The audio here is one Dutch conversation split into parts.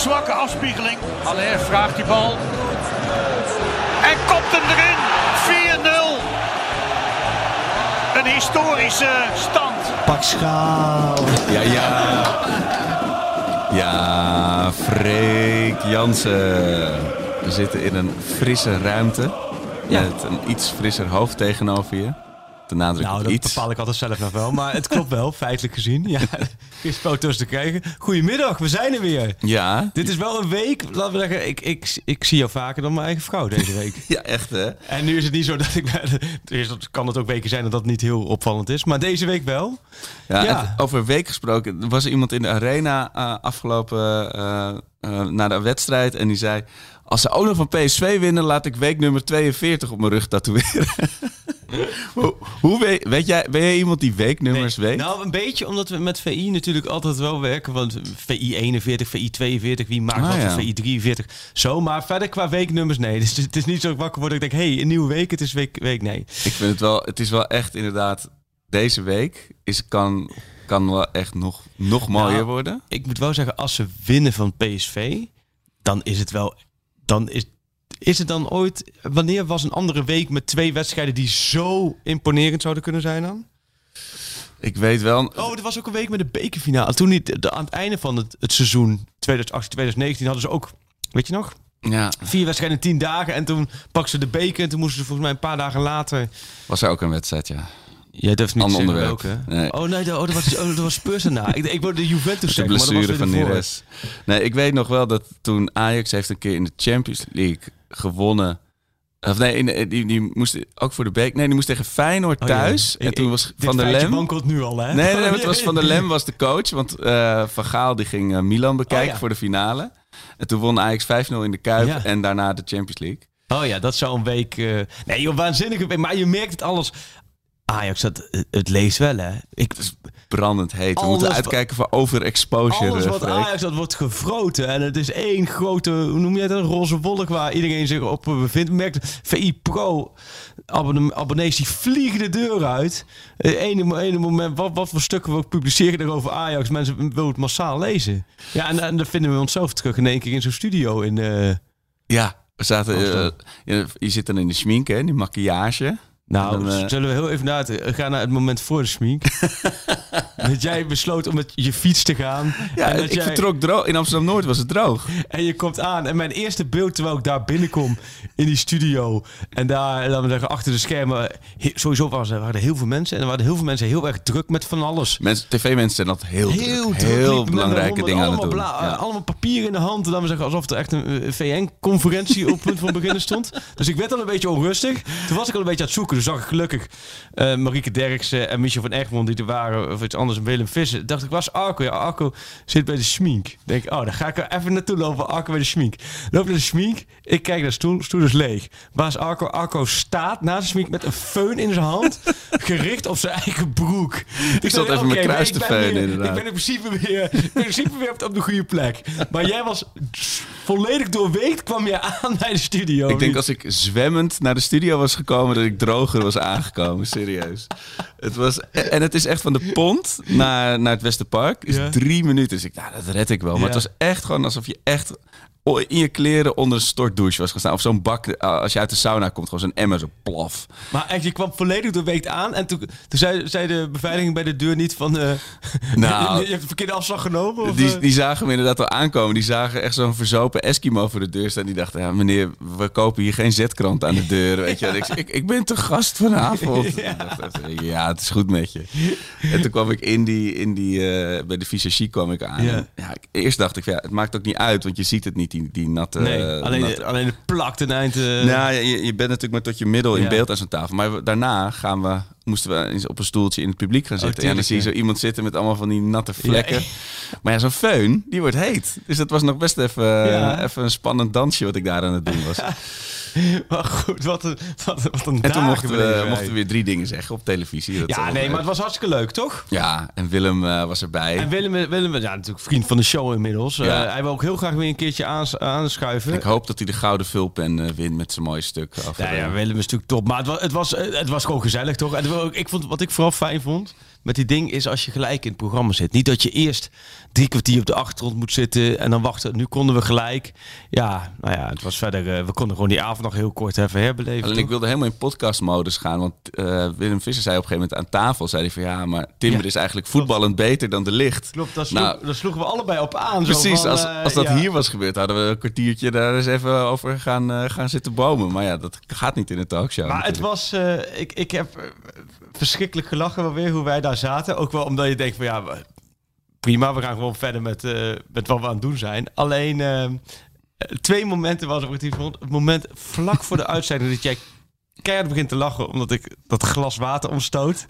zwakke afspiegeling. Aller vraagt die bal. En kopt hem erin. 4-0. Een historische stand. Pak schaal. Ja, ja. Ja, Freek Jansen. We zitten in een frisse ruimte. Met een iets frisser hoofd tegenover je. De nadruk Nou, op dat iets. bepaal ik altijd zelf nog wel. Maar het klopt wel, feitelijk gezien. Ja, is foto's te krijgen. Goedemiddag, we zijn er weer. Ja. Dit is wel een week, laten we zeggen, ik, ik, ik zie jou vaker dan mijn eigen vrouw deze week. Ja, echt hè? En nu is het niet zo dat ik... Eerst kan het ook weken zijn dat dat niet heel opvallend is. Maar deze week wel. Ja, Ja. het- over een week gesproken. Er was iemand in de arena eh, afgelopen eh eh, na de wedstrijd. En die zei... Als ze ook nog van PSV winnen, laat ik week nummer 42 op mijn rug tatoeëren. hoe, hoe weet, weet jij, ben jij iemand die weeknummers weet? Nou, een beetje omdat we met VI natuurlijk altijd wel werken. Want VI 41, VI 42, wie maakt Ah, wat? ja. VI 43. Zo, maar verder qua weeknummers, nee. Dus het is niet zo wakker word dat ik denk, hé, hey, een nieuwe week, het is week, week nee. Ik vind het wel... Het is wel echt inderdaad... Deze week is, kan, kan wel echt nog, nog mooier Nou, worden. Ik moet wel zeggen, als ze winnen van PSV, dan is het wel... Dan is, is het dan ooit... Wanneer was een andere week met twee wedstrijden die zo imponerend zouden kunnen zijn dan? Ik weet wel... Oh, er was ook een week met de bekerfinale. Toen niet, de, aan het einde van het, het seizoen 2018-2019 hadden ze ook, weet je nog? Ja, Vier wedstrijden in tien dagen. En toen pakten ze de beker. En toen moesten ze volgens mij een paar dagen later... was er ook een wedstrijd, ja. Jij durft niet te Ander zeggen welke. Nee. Oh nee, de- oh, dat was, oh, dat was Spurs ik, ik wilde de Juventus De zeggen, maar dat was blessure van. Neres. Nee, ik weet nog wel dat toen Ajax heeft een keer in de Champions League gewonnen. Of nee, in de- die, die moest ook voor de beek. Nee, die moest tegen Feyenoord Oh, ja. thuis. En toen was dit Van der Lem. wankelt nu al, hè? Nee, nee, nee, het was Van der Lem was de coach. Want eh, Van Gaal die ging eh, Milan bekijken Oh, ja. voor de finale. En toen won Ajax 5-0 in de Kuip. Ja. En daarna de Champions League. Oh ja, dat zou een week... eh, Nee, joh, waanzinnige week. Maar je merkt het alles... Ajax, dat, het- het leest wel, hè? Ik, Brandend heet. We moeten uitkijken voor overexposure. alles wat Freek. Ajax, dat wordt gefroten. En het is één grote, hoe noem jij dat, een roze wolk waar iedereen zich op bevindt. Merkt, VI Pro abonne- abonnees die vliegen de deur uit. Eh, Ene, ene moment, wat, wat voor stukken we ook publiceren er over Ajax. Mensen willen het massaal lezen. Ja, en, en dan vinden we onszelf terug in één keer in zo'n studio in... eh, Ja, we zaten, eh, je, je zit dan in de schmink, hè, die maquillage. Nou, dan, eh, zullen we heel even naar het, gaan naar het moment voor de smink. dat jij besloot om met je fiets te gaan. Ja, en dat ik jij- vertrok droog. In Amsterdam-Noord was het droog. En je komt aan. En mijn eerste beeld terwijl ik daar binnenkom in die studio. En daar, laten we zeggen, achter de schermen. he- Sowieso was er, waren er heel veel mensen. En er waren heel veel mensen heel erg druk met van alles. Mensen, TV-mensen zijn altijd heel, Heel druk, druk heel belangrijke dingen aan het doen. Ja. Allemaal papier in de hand. En dan we zeggen alsof er echt een eh, VN-conferentie op punt van beginnen stond. Dus ik werd al een beetje onrustig. Toen was ik al een beetje aan het zoeken. Toen zag ik gelukkig eh Marieke Derksen en Michel van Egmond die er waren. Of iets anders, Willem Visser. Dacht ik, was Arco? Ja, Arco zit bij de schmink. Denk oh, dan ga ik er even naartoe lopen. Arco bij de schmink. Loop naar de schmink. Ik kijk naar de stoel. Stoel is leeg. Waar is Arco? Arco staat naast de schmink met een föhn in zijn hand. gericht op zijn eigen broek. Ik zat even mijn kruis te inderdaad. Ik ben in principe weer, in principe weer op, de goede plek. Maar jij was volledig doorweekt, kwam je aan bij de studio. Ik denk als ik zwemmend naar de studio was gekomen, dat ik was aangekomen. Serieus. Het was, en het is echt van de pont naar, naar het Westerpark. Is Ja. drie minuten. Dus ik, nou, dat red ik wel. Maar Ja. het was echt gewoon alsof je echt in je kleren onder een stortdouche was gestaan. Of zo'n bak, eh, als je uit de sauna komt, gewoon zo'n emmer, zo plaf. Maar echt, je kwam volledig doorweekt aan. En toen, toen zei, zei de beveiliging bij de deur niet van... eh, Nou. je, hebt de verkeerde afslag genomen? Of, Die, eh? die zagen me inderdaad al aankomen. Die zagen echt zo'n verzopen Eskimo voor de deur staan. Die dachten, ja meneer, we kopen hier geen zetkrant aan de deur. Weet je. Ik, ik, ik ben te gast vanavond. Ja. Dacht het is goed met je. En toen kwam ik in die, in die bij de visagie kwam ik aan. Ja. En Ja, eerst dacht ik, ja, het maakt ook niet uit, want je ziet het niet niet die, die natte... Nee, alleen, natte- alleen het plakt een eind. nou, je, je bent natuurlijk maar tot je middel in Ja. beeld aan zo'n tafel. Maar we- daarna gaan we, moesten we eens op een stoeltje in het publiek gaan zitten. en dan Oh, zie je zo iemand zitten met allemaal van die natte vlekken. Ja. Maar ja, zo'n föhn, die wordt heet. Dus dat was nog best even, even een spannend dansje wat ik daar aan het doen was. Maar goed, wat een, wat, wat een En toen mochten we, mochten weer drie dingen zeggen op televisie. Dat Ja, nee, leuk. maar het was hartstikke leuk, toch? Ja, en Willem eh, was erbij. En Willem, Willem, ja, natuurlijk vriend van de show inmiddels. Eh, hij wil ook heel graag weer een keertje aans- aanschuiven. Ik hoop dat hij de gouden vulpen eh, wint met zijn mooie stuk. Ja, ja, eh, Willem is natuurlijk top. Maar het was, het was, het was gewoon gezellig, toch? En ook- ik vond, wat ik vooral fijn vond met die ding is als je gelijk in het programma zit. Niet dat je eerst drie kwartier op de achtergrond moet zitten en dan wachten. Nu konden we gelijk. Ja, nou ja, het was verder. eh, we konden gewoon die avond nog heel kort even herbeleven. Alleen toch? ik wilde helemaal in podcastmodus gaan. Want eh, Willem Visser zei op een gegeven moment aan tafel... zei hij van ja, maar Timber Ja, is eigenlijk voetballend beter dan de licht. Klopt, daar, sloeg, Nou, daar sloegen we allebei op aan. zo Precies, van, als, eh, als dat ja. hier was gebeurd... hadden we een kwartiertje daar eens even over gaan, gaan zitten bomen. Maar ja, dat gaat niet in een talkshow. Maar het was, ik, ik heb verschrikkelijk gelachen wel weer hoe wij daar zaten. Ook wel omdat je denkt van ja, prima, we gaan gewoon verder met, eh, met wat we aan het doen zijn. Alleen eh, twee momenten was ik het vond. Het moment vlak voor de uitzending dat jij keihard begint te lachen omdat ik dat glas water omstoot.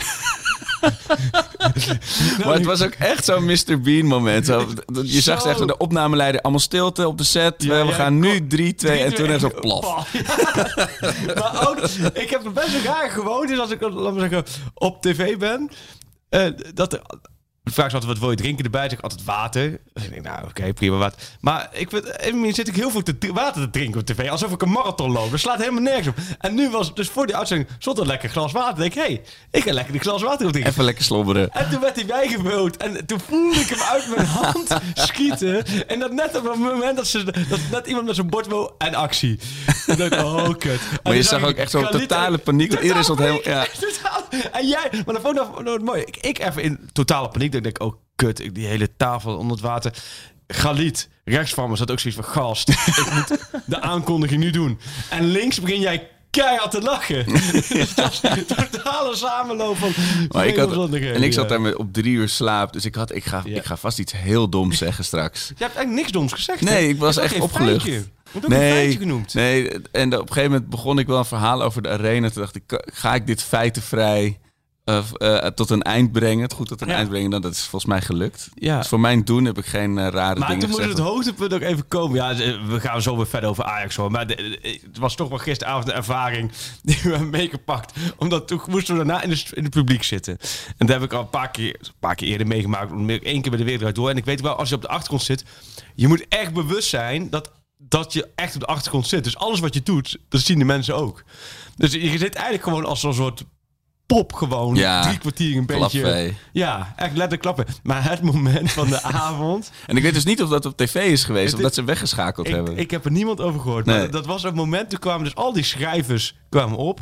Maar het was ook echt zo'n Mr. Bean moment. Zo, je zag Zo. echt de opnameleider allemaal stilte op de set. Ja, we gaan nu kom. 3, 2 en toen is het plof. maar ook, ik heb er best wel graag gewoond. Dus als ik laat maar zeggen, op tv ben, eh, dat er. De vraag is altijd, wat wil je drinken erbij? Zeg ik altijd water. Dus ik denk, nou oké, prima water. Maar ik vind, zit ik heel veel te, water te drinken op tv. Alsof ik een marathon loop. Dat slaat helemaal nergens op. En nu was dus voor die uitzending stond er een lekker glas water. Ik denk, hé, hey, ik ga lekker die glas water op drinken. Even lekker slobberen. En toen werd hij bijgevuld. En toen voelde ik hem uit mijn hand schieten. En dat net op het moment dat, ze, dat net iemand met zijn bord wil en actie. En dacht ik, oh kut. En Maar je zag ook ik echt zo'n totale paniek. Iedereen stond heel... Ja. En jij, maar dat vond ik nog- nog mooi. Ik, ik even in totale paniek. Dan denk ik, oh kut, ik- die hele tafel onder het water. Galit, rechts van me zat ook zoiets van gast. ik moet de aankondiging nu doen. En links begin jij keihard te lachen. Dat was een totale samenloop van Maar ik had, en ik zat ja. daar met op drie uur slaap. Dus ik, had, ik, ga, Ja. ik ga vast iets heel doms zeggen straks. Je hebt eigenlijk niks doms gezegd. hè? Nee, ik was echt opgelucht. feitje. Je hebt ook een feitje genoemd. Nee, en op een gegeven moment begon ik wel een verhaal over de arena. Toen dacht ik, ga ik dit feitenvrij eh, eh, tot een eind brengen? Het goed tot een Ja. eind brengen, dan, dat is volgens mij gelukt. Ja. Dus voor mijn doen heb ik geen eh, rare Maar dingen toen moest gezegd. het hoogtepunt ook even komen. Ja, we gaan zo weer verder over Ajax hoor. Maar de- de- het was toch wel gisteravond een ervaring die we hebben meegepakt. Omdat toen moesten we daarna in, de, in het publiek zitten. En dat heb ik al een paar keer, een paar keer eerder meegemaakt. Eén keer bij de Wereld door. En ik weet wel, als je op de achtergrond zit, je moet echt bewust zijn dat, dat je echt op de achtergrond zit. Dus alles wat je doet, dat zien de mensen ook. Dus je zit eigenlijk gewoon als zo'n soort pop gewoon Ja, drie kwartier een beetje... Klapvee. Ja, echt letterlijk klappen. Maar het moment van de avond... En ik weet dus niet of dat op tv is geweest Het of dat ze weggeschakeld Ik, hebben. ik heb er niemand over gehoord. Nee. Maar dat was het moment, toen kwamen dus al die schrijvers kwamen op.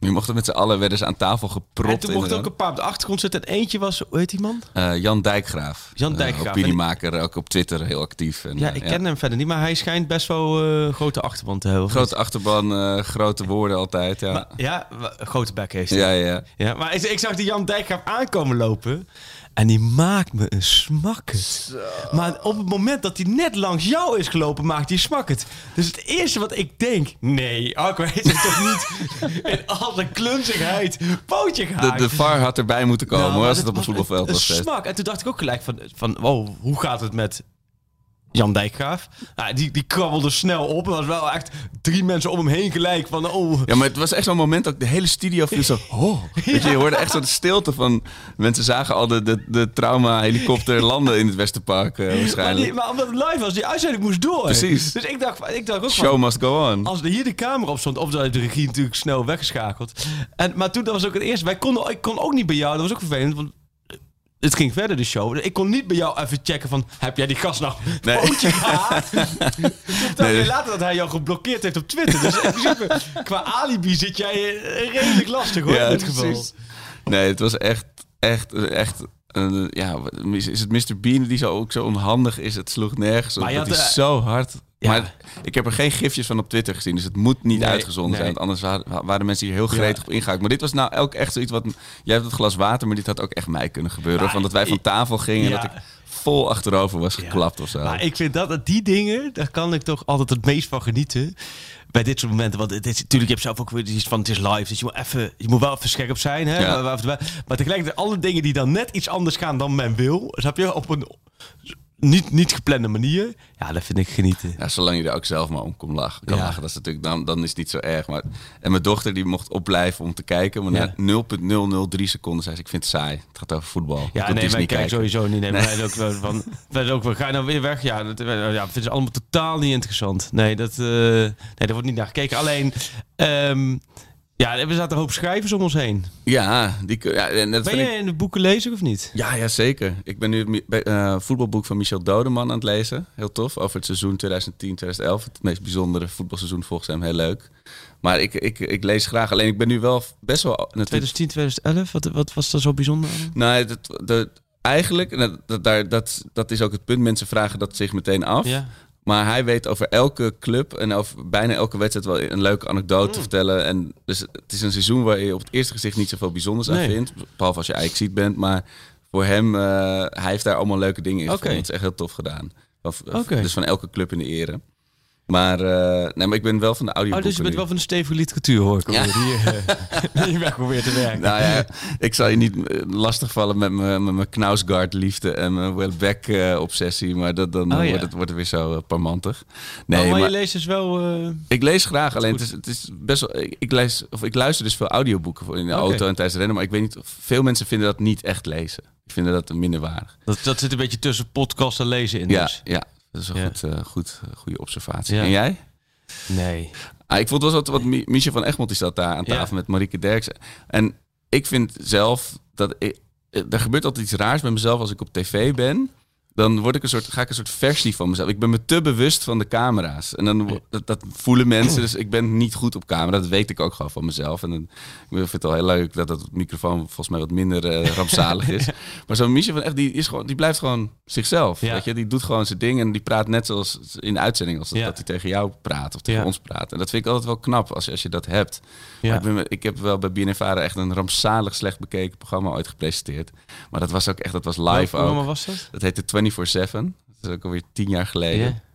Nu mochten met z'n allen werden ze aan tafel gepropt. en toen mochten ook een paar op de achtergrond zitten. En eentje was, hoe heet die man? Eh, Jan Dijkgraaf. Jan Eh, Dijkgraaf. opiniemaker, ook op Twitter heel actief. En, Ja, eh, ik ken hem verder niet, maar hij schijnt best wel grote achterban te hebben. Grote achterban, grote woorden altijd. Ja? Maar, ja, grote bek heeft hij. ja, ja. ja. Ja, maar ik, ik zag die Jan Dijkgraaf aankomen lopen. En die maakt me een smakket. Maar op het moment dat hij net langs jou is gelopen, maakt hij smakket. Dus het eerste wat ik denk... Nee, Arco heeft zich toch niet in al zijn klunzigheid pootje De, gehaakt. de VAR had erbij moeten komen Nou, hoor, maar als het op een voetbalveld was geweest. smak. En toen dacht ik ook gelijk van, van wow, hoe gaat het met Jan Dijkgraaf? Nou, die, die krabbelde snel op. Er was wel echt drie mensen om hem heen gelijk van, oh... Ja, maar het was echt zo'n moment dat de hele studio viel zo... Oh, weet je, je hoorde echt zo de stilte van... Mensen zagen al de, de, de trauma-helikopter landen in het Westerpark eh, Maar, waarschijnlijk. die, maar omdat het live was, die uitzending moest door. Precies. Dus ik dacht, ik dacht ook van, Show must go on. als er hier de camera op stond, of de regie natuurlijk snel weggeschakeld. En, maar toen dat was ook het eerste. Wij konden, ik kon ook niet bij jou, dat was ook vervelend. Want het ging verder, de show. Ik kon niet bij jou even checken van... Heb jij die gast nou Nee. pootje dacht Nee. later dat hij jou geblokkeerd heeft op Twitter. Dus in principe, qua alibi zit jij redelijk lastig hoor, in dit geval. precies. Nee, het was echt, echt, echt... ja, is het Mr. Bean die zo, ook zo onhandig is? Het sloeg nergens op. Maar Dat had, is eh, zo hard. Ja. Maar ik heb er geen gifjes van op Twitter gezien. Dus het moet niet Nee, uitgezonden nee. zijn. Want anders waren, waren mensen hier heel gretig op ingehaakt. Maar dit was nou ook echt zoiets wat... Jij hebt het glas water, maar dit had ook echt mij kunnen gebeuren. Maar van dat wij van tafel gingen. Ja. En dat ik vol achterover was geklapt of zo. Maar ik vind dat, die dingen, daar kan ik toch altijd het meest van genieten. Bij dit soort momenten. Want het is, natuurlijk, je hebt zelf ook weer iets van het is live. Dus je moet, even, je moet wel even scherp zijn. Hè? Ja. Maar, maar, tegelijkertijd alle dingen die dan net iets anders gaan dan men wil. Snap je? Op een niet, niet geplande manier. Ja, dat vind ik genieten. Ja, zolang je er ook zelf maar om kon lachen, kan Ja. lachen. Dat is natuurlijk, dan, dan is het niet zo erg. Maar, en mijn dochter die mocht opblijven om te kijken. Maar Ja. na 0,003 seconden zei ze, ik vind het saai. Het gaat over voetbal. Ja, nee, wij kijken sowieso niet. Nee, Nee. Wij ook wel van. Wij ook wel. Ga je nou weer weg? Ja, dat ja, vinden ze allemaal totaal niet interessant. Nee, dat, eh, nee, daar wordt niet naar gekeken. Alleen, ehm, ja, er zaten een hoop schrijvers om ons heen. Ja, die, ja, en dat Ben ik... in de boeken lezer of niet? Ja, ja, zeker. Ik ben nu het eh, voetbalboek van Michel Dodeman aan het lezen. Heel tof. Over het seizoen 2010-2011. Het meest bijzondere voetbalseizoen volgens hem. Heel leuk. Maar ik, ik, ik lees graag. Alleen ik ben nu wel best wel... Natuurlijk, 2010, 2011, wat, wat was er zo bijzonder aan? Nou, dat, dat, eigenlijk, en dat, dat, daar, dat, dat is ook het punt. Mensen vragen dat zich meteen af. Ja. Maar hij weet over elke club en over bijna elke wedstrijd wel een leuke anekdote Mm. te vertellen. En dus het is een seizoen waar je op het eerste gezicht niet zoveel bijzonders aan vindt. Behalve als je eigenlijk ziet bent. Maar voor hem, eh, hij heeft daar allemaal leuke dingen in gevonden. Het is echt heel tof gedaan. Of. Dus van elke club in de ere. Maar, eh, nee, maar ik ben wel van de Oh, audioboeken dus je bent nu. wel van de stevige literatuur, hoor ik. Ja. eh, die weg probeert te werken. Nou ja, ik zal je niet eh, lastigvallen met mijn met mijn Knausgaard liefde en mijn Welbeck eh, obsessie. Maar dat, dan Oh, ja. wordt, het, wordt het weer zo parmantig. Nee, oh, maar, maar je leest dus wel... ik lees graag. Alleen het is, het is best wel. Ik, ik lees of ik luister dus veel audioboeken voor in de auto en tijdens het rennen. Maar ik weet niet. of- Veel mensen vinden dat niet echt lezen. Ik vind dat minder waardig. dat, dat zit een beetje tussen podcast en lezen in. Ja, Dus. ja. Dat is een Ja. goed, eh, goed, eh, goede observatie. Ja. En jij? Nee. Ah, ik vond wel wat, wat Mi- Michel van Egmond die zat daar aan tafel Ja. met Marieke Derksen. En ik vind zelf dat ik, eh, er gebeurt altijd iets raars bij mezelf als ik op tv ben. Dan word ik een soort, ga ik een soort versie van mezelf. Ik ben me te bewust van de camera's. En dan dat, dat voelen mensen. Dus ik ben niet goed op camera. Dat weet ik ook gewoon van mezelf. En dan, ik vind het wel heel leuk dat dat microfoon volgens mij wat minder eh, rampzalig is. Maar zo'n Michel van echt, die, is gewoon, die blijft gewoon zichzelf. Ja. Weet je? Die doet gewoon zijn ding en die praat net zoals in de uitzending. Als dat, Ja. dat hij tegen jou praat of tegen Ja. ons praat. En dat vind ik altijd wel knap als, je- als je dat hebt. Ik, ben, ik heb wel bij BNNVARA echt een rampzalig slecht bekeken programma ooit gepresenteerd. Maar dat was ook echt, dat was live ook. was dat? Dat heette 24-7. Dat is ook alweer tien jaar geleden. Ja.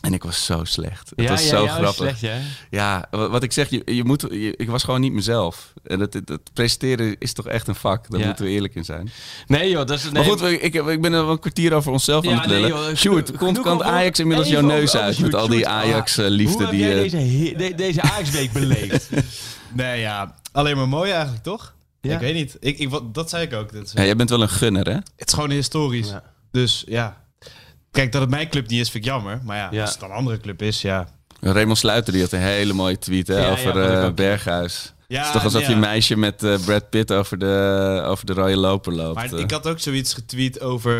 En ik was zo slecht. Het Ja, was ja, zo ja, grappig. Slecht, ja. Ja, wa- wat ik zeg, je, je moet, je- ik was gewoon niet mezelf. En het, het, het presenteren is toch echt een vak. Daar Ja. moeten we eerlijk in zijn. Nee joh, dat is... Nee, Maar goed, ik, heb- ik ben er wel een kwartier over onszelf aan het nee, lullen. joh, Sjoerd, komt genoeg kan over- Ajax inmiddels jouw neus over- uit met al die. Ah, Ajax-liefde Hoe heb die... jij eh, deze, de- deze Ajax-week beleefd? Nee, ja. Alleen maar mooi eigenlijk, toch? Ja. Ik weet niet. Ik, ik, wat, dat zei ik ook. Dat is, ja, jij bent wel een gunner, hè? Het is gewoon historisch. Ja. Dus ja. Kijk, dat het mijn club niet is, vind ik jammer. Maar ja, Ja. als het dan een andere club is, ja. Raymond Sluiter die had een hele mooie tweet hè, Ja, ja, over ik eh, ook. Berghuis. Ja, het is toch alsof ja. je een meisje met eh, Brad Pitt over de, over de rode loper loopt. Maar eh. ik had ook zoiets getweet over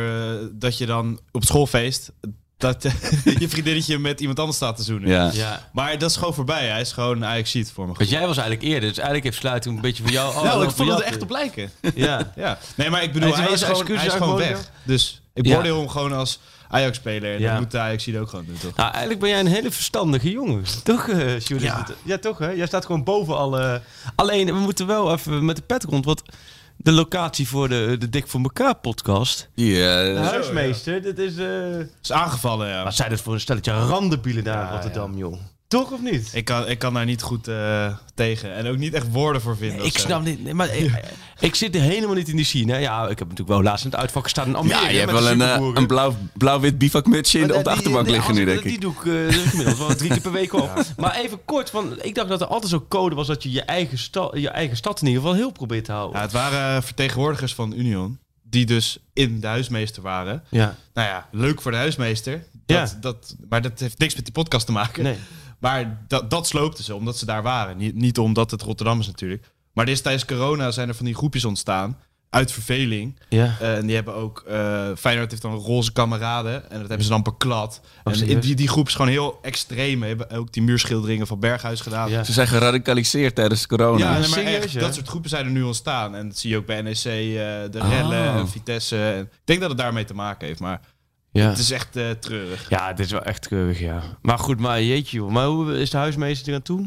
dat je dan op schoolfeest... dat je vriendinnetje met iemand anders staat te zoenen. ja. ja. Maar dat is gewoon voorbij. Hij is gewoon eigenlijk ziet voor me. Want jij was eigenlijk eerder, dus eigenlijk heeft Sluiting een beetje van jou... Oh, nou, ik van vond het er echt op lijken. Ja. Ja. Nee, maar ik bedoel, Hij is hij gewoon, hij is gewoon weg. Dus ik Ja. beoordeel hem gewoon als Ajax-speler. En Ja. dat moet de ajax ook gewoon doen, toch? Nou, eigenlijk ben jij een hele verstandige jongen. Toch, eh Sjoerd? Ja. ja, toch hè? Jij staat gewoon boven alle... Alleen, we moeten wel even met de pet rond, want de locatie voor de, de Dik voor elkaar podcast... Ja, De huismeester, dit is... eh Is aangevallen, ja. Wat zijn dat voor een stelletje randenbielen daar in Ja, Rotterdam, joh? Toch of niet? Ik kan, ik kan daar niet goed eh, tegen. En ook niet echt woorden voor vinden. Ik snap niet, nee, maar ik, ik zit er helemaal niet in die scene. Ja, ik heb natuurlijk wel laatst in het uitvak gestaan in Almere. ja, je hebt wel een, eh, een blauw, blauw-wit bivakmutsje in de, Maar op de die- achterbank nee, liggen nu, denk ik. Die doe ik eh, is gemiddeld wel drie keer per week op. Maar even kort, van, ik dacht dat er altijd zo'n code was dat je je eigen, sta, je eigen stad in ieder geval heel probeert te houden. Ja, het waren vertegenwoordigers van Union. Die dus in de huismeester waren. Ja, Nou ja, leuk voor de huismeester. Ja. Dat, dat, maar dat heeft niks met die podcast te maken. nee. Maar dat, dat sloopten ze, omdat ze daar waren. Niet, niet omdat het Rotterdam is natuurlijk. Maar is tijdens corona zijn er van die groepjes ontstaan. Uit verveling. Ja. Eh, en die hebben ook... eh Feyenoord heeft dan roze kameraden. En dat hebben ze dan beklad. en die, die groep is gewoon heel extreem. Hebben ook die muurschilderingen van Berghuis gedaan. Ja. Ze zijn geradicaliseerd tijdens corona. Ja, nee, maar echt, dat soort groepen zijn er nu ontstaan. En dat zie je ook bij NEC, eh, de Oh. rellen, en Vitesse. En ik denk dat het daarmee te maken heeft, maar Ja. het is echt eh, treurig. ja, dit is wel echt keurig, ja. Maar goed, maar jeetje joh. Maar hoe is de huismeester er aan toe?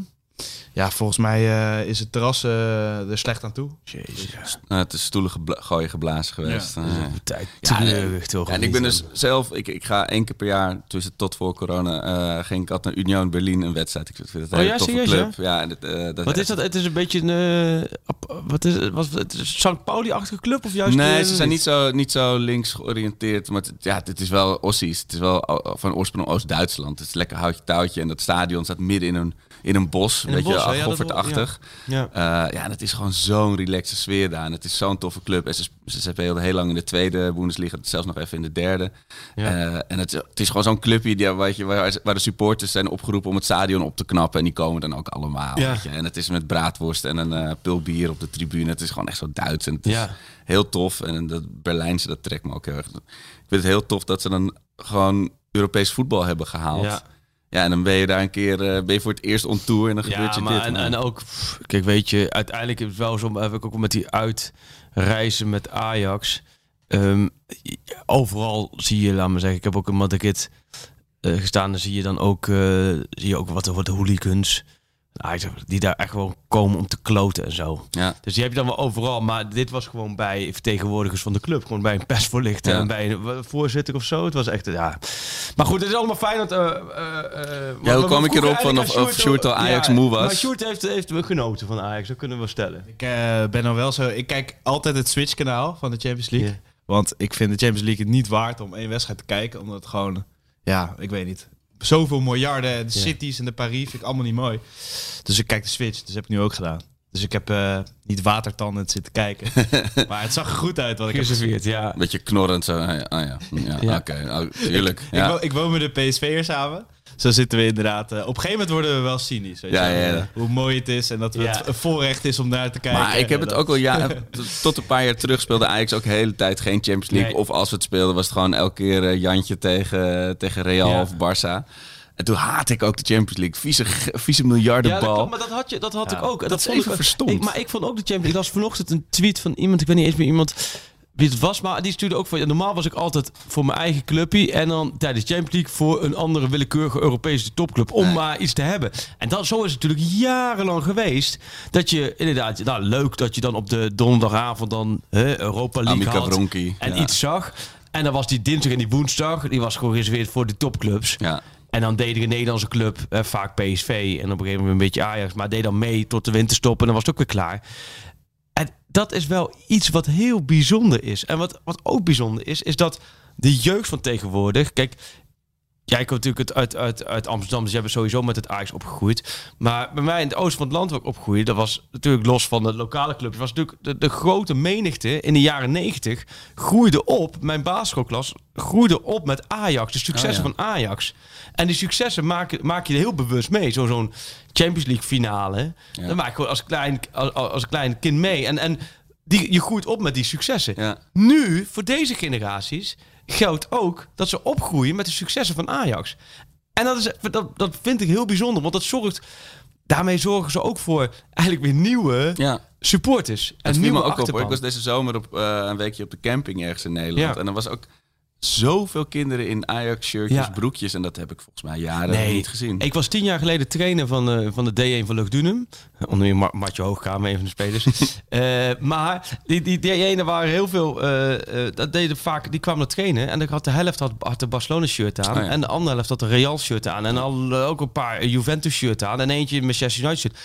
Ja, volgens mij eh, is het terras eh, er slecht aan toe. Jezus. Nou, het is stoelen gebla- gooien geblazen geweest. Ja. Eh, Tijd Ja, treurig toch? en ik ben dus zelf, ik, ik ga één keer per jaar, tussen tot voor corona, eh, ging ik altijd naar Union Berlin een wedstrijd. Ik vind het een Oh hele ja, toffe serieus, club. Ja, en het, eh, dat Wat is dat? Het is een beetje een... eh, wat is het? Was het een St. Pauli-achtige club of juist... Nee, ze zijn niet zo, niet zo links georiënteerd. Maar het, ja, het is wel Ossies. Het is wel van oorsprong Oost-Duitsland. Het is lekker houtje touwtje. En dat stadion staat midden in een, in een bos. In Een bos, hè? Ja, Goffertachtig. Ja. Eh, ja, en het is gewoon zo'n relaxe sfeer daar. En het is zo'n toffe club. En ze, ze speelden heel lang in de tweede Bundesliga. Zelfs nog even in de derde. Ja. Eh, en het, het is gewoon zo'n clubje die, weet je, waar, waar de supporters zijn opgeroepen om het stadion op te knappen. En die komen dan ook allemaal. Ja. Weet je. En het is met braadworst en een pul bier op de tribune. Het is gewoon echt zo Duits. En het is heel tof. En dat Berlijnse, dat trekt me ook heel erg. Ik vind het heel tof dat ze dan gewoon Europees voetbal hebben gehaald. Ja. Ja, en dan ben je daar een keer eh, ben je voor het eerst on tour en dan gebeurt Ja, je maar dit. en, en ook, pff, kijk, weet je, uiteindelijk is het wel zo, heb ik ook met die uitreizen met Ajax. Ehm, overal zie je, laat maar zeggen, ik heb ook in Madrid eh, gestaan, dan zie je dan ook, eh, zie je ook wat, wat de hooligans, die daar echt gewoon komen om te kloten en zo. ja. Dus die heb je dan wel overal, maar dit was gewoon bij vertegenwoordigers van de club. Gewoon bij een persvoorlichter Ja. en bij een voorzitter of zo. Het was echt, ja. Maar goed, het is allemaal fijn dat... eh, eh, eh, Ja, hoe kwam ik erop van of- of Sjoerd al Ajax ja, moe was? Maar Sjoerd heeft, heeft we genoten van Ajax, dat kunnen we wel stellen. Ik eh, ben dan wel zo. Ik kijk altijd het Switch-kanaal van de Champions League. Want ik vind de Champions League het niet waard om één wedstrijd te kijken. Omdat het gewoon, ja, ik weet niet. Zoveel miljarden, de cities en de Paris vind ik allemaal niet mooi. Dus ik kijk de Switch. Dus heb ik nu ook gedaan. Dus ik heb eh, niet watertandend zitten kijken. maar het zag er goed uit wat ik heb gezien. Geserveerd, ja. Een beetje knorrend zo. Ah ja, ah, ja. ja, Ja. oké. Oh, tuurlijk. Ik, Ja. wo- ik woon met de PSV'er samen. Zo zitten we inderdaad. eh, op een gegeven moment worden we wel cynisch. Weet je Ja, wel. ja, ja. Hoe mooi het is en dat Ja. het een voorrecht is om naar te kijken. Maar ik heb het dat- ook al ja, tot een paar jaar terug speelde Ajax ook de hele tijd geen Champions League. Nee. Of als we het speelden was het gewoon elke keer eh, Jantje tegen, tegen Real Ja. of Barça. En toen haatte ik ook de Champions League. Vieze, vieze Ja, dat miljardenbal. maar dat had, je, dat had Ja, ik ook. En dat is vond even ik, verstomd. Ik, maar ik vond ook de Champions League. Ik las vanochtend een tweet van iemand, ik weet niet eens meer iemand het was, maar die stuurde ook van, ja, normaal was ik altijd voor mijn eigen clubje en dan tijdens de Champions League voor een andere willekeurige Europese topclub om Nee. maar iets te hebben. En dan, zo is het natuurlijk jarenlang geweest dat je inderdaad, nou leuk dat je dan op de donderdagavond dan hè, Europa League Amica had Bronchi. en ja. iets zag. En dan was die dinsdag en die woensdag, die was gewoon gereserveerd voor de topclubs. Ja. En dan deed er een Nederlandse club, eh, vaak PSV en op een gegeven moment een beetje Ajax, maar deed dan mee tot de winterstop en dan was het ook weer klaar. Dat is wel iets wat heel bijzonder is. En wat, wat ook bijzonder is, is dat de jeugd van tegenwoordig. Kijk, jij komt natuurlijk het uit, uit, uit Amsterdam, dus jij bent sowieso met het Ajax opgegroeid. Maar bij mij in het oosten van het land waar ik opgroeide, dat was natuurlijk los van de lokale clubs, was natuurlijk de, de grote menigte in de jaren negentig groeide op. Mijn basisschoolklas groeide op met Ajax, de successen Oh ja. van Ajax. En die successen maak, maak je er heel bewust mee. Zo, zo'n Champions League finale. Ja. Dan maak ik gewoon als klein, als, als klein kind mee. En, en die, je groeit op met die successen. Ja. Nu, voor deze generaties, geldt ook dat ze opgroeien met de successen van Ajax. En dat, is, dat, dat vind ik heel bijzonder, want dat zorgt... Daarmee zorgen ze ook voor eigenlijk weer nieuwe ja. supporters. En viel nieuwe me ook op. Ik was deze zomer op eh, een weekje op de camping ergens in Nederland. Ja. En er was ook zoveel kinderen in Ajax-shirtjes, Ja. broekjes. En dat heb ik volgens mij jaren Nee, niet gezien. Ik was tien jaar geleden trainer van, eh, van de D1 van Luchtdunum. Onder Ma- Martje Hoogkamer, een van de spelers. Eh, maar die, die, die ene waren heel veel... eh, dat deden vaak, die kwamen trainen. En dan had de helft had, had de Barcelona shirt aan. Oh ja. En de andere helft had de Real shirt aan. En al ook een paar Juventus shirt aan. En eentje een Manchester United shirt.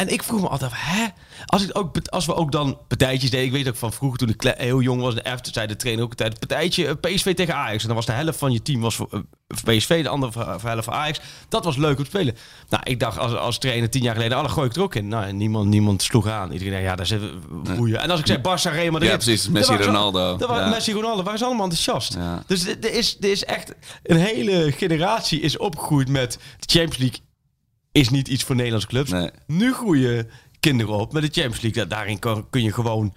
En ik vroeg me altijd, af, hè? Als, ik ook, als we ook dan partijtjes deden. Ik weet ook van vroeger toen ik kle- heel jong was. De F, zei de trainer ook altijd. Partijtje eh, PSV tegen Ajax. En dan was de helft van je team was voor, eh, voor PSV. De andere voor, voor helft voor Ajax. Dat was leuk om te spelen. Nou, ik dacht als, als trainer tien jaar geleden. Alle gooi ik er ook in. Nou, niemand, niemand sloeg aan. Iedereen dacht, ja, daar zitten we boeien. En als ik zei Barça, Real Madrid. Ja, precies. Messi, Ronaldo. Waren Ja. Messi, Ronaldo. Waren ze allemaal enthousiast. Ja. Dus er er is, er is echt een hele generatie is opgegroeid met de Champions League. Is niet iets voor Nederlandse clubs. Nee. Nu groeien kinderen op met de Champions League. Da- Daarin kan, kun je gewoon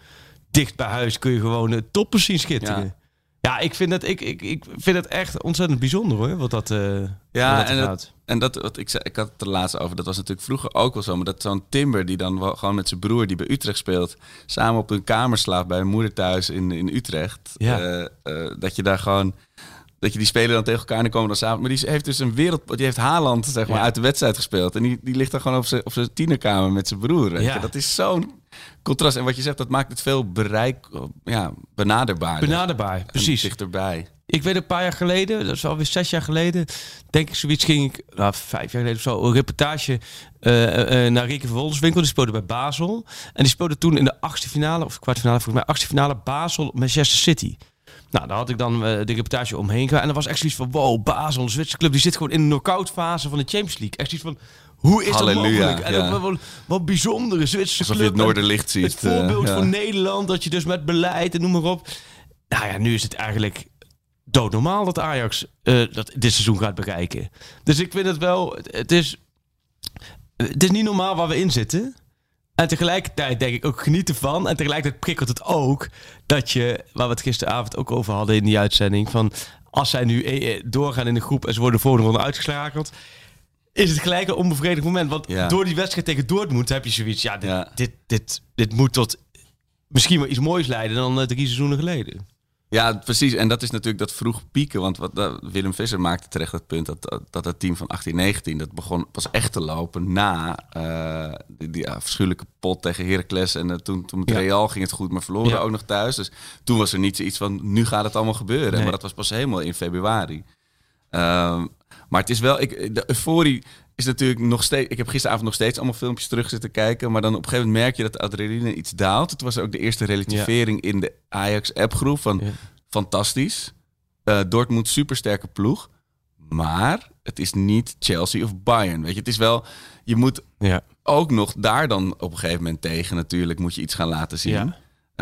dicht bij huis kun je gewoon uh, toppers zien schitteren. Ja. Ja. ik, vind het, ik, ik, ik vind het echt ontzettend bijzonder hoor. Wat dat, eh Ja, wat dat en gaat. dat, en dat wat ik zei, ik had het er laatst over. Dat was natuurlijk vroeger ook wel zo. Maar dat zo'n Timber die dan wel gewoon met zijn broer die bij Utrecht speelt, samen op een kamer slaapt bij een moeder thuis in, in Utrecht. Ja. eh, eh, dat je daar gewoon Dat je die spelen dan tegen elkaar en dan komen dan samen. Maar die heeft dus een wereld... Die heeft Haaland zeg maar, Ja. uit de wedstrijd gespeeld. En die, die ligt dan gewoon op zijn, op zijn tienerkamer met zijn broer. Ja. Dat is zo'n contrast. En wat je zegt, dat maakt het veel bereik... Ja, benaderbaar. Benaderbaar, precies. Dichterbij. Ik weet een paar jaar geleden, dat is alweer zes jaar geleden, denk ik zoiets, ging ik, nou, vijf jaar geleden of zo, een reportage eh, eh, naar Rieke van Wolfswinkel. Die speelde bij Basel. En die speelde toen in de achtste finale, of kwartfinale, volgens mij achtste finale, Basel, Manchester City. Nou, daar had ik dan eh, de reportage omheen gegaan. En er was echt zoiets van, wow, Basel, een Zwitserse club, die zit gewoon in de knock-out fase van de Champions League. Echt zoiets van, hoe is Halleluja, dat mogelijk? En ja. wat, wat bijzondere Zwitserse Alsof je club. het Noorderlicht ziet. Het voorbeeld eh, ja. voor Nederland, dat je dus met beleid en noem maar op. Nou ja, nu is het eigenlijk doodnormaal dat Ajax eh, dat dit seizoen gaat bereiken. Dus ik vind het wel, het is, het is niet normaal waar we in zitten. En tegelijkertijd denk ik ook genieten van. En tegelijkertijd prikkelt het ook dat je, waar we het gisteravond ook over hadden in die uitzending, van als zij nu eh, eh, doorgaan in de groep en ze worden de volgende ronde uitgeschakeld, is het gelijk een onbevredigend moment. Want Ja. door die wedstrijd tegen Dortmund heb je zoiets, ja, dit, Ja. dit, dit, dit moet tot misschien wel iets moois leiden dan eh, drie seizoenen geleden. Ja, precies. En dat is natuurlijk dat vroeg pieken. Want wat, Willem Visser maakte terecht het punt dat, dat, dat het team van 18-19... dat begon pas echt te lopen na eh, die, die pot tegen Heracles. En eh, toen, toen met Ja. Real ging het goed, maar verloren Ja. ook nog thuis. Dus toen was er niet zoiets van, nu gaat het allemaal gebeuren. Nee. Maar dat was pas helemaal in februari. Ehm, maar het is wel, ik, de euforie is natuurlijk nog steeds. Ik heb gisteravond nog steeds allemaal filmpjes terug zitten kijken. Maar dan op een gegeven moment merk je dat de adrenaline iets daalt. Het was ook de eerste relativering in de Ajax-appgroep. Van Ja. fantastisch. Eh Dortmund supersterke ploeg. Maar het is niet Chelsea of Bayern. Weet je, het is wel. Je moet Ja. ook nog daar dan op een gegeven moment tegen natuurlijk moet je iets gaan laten zien.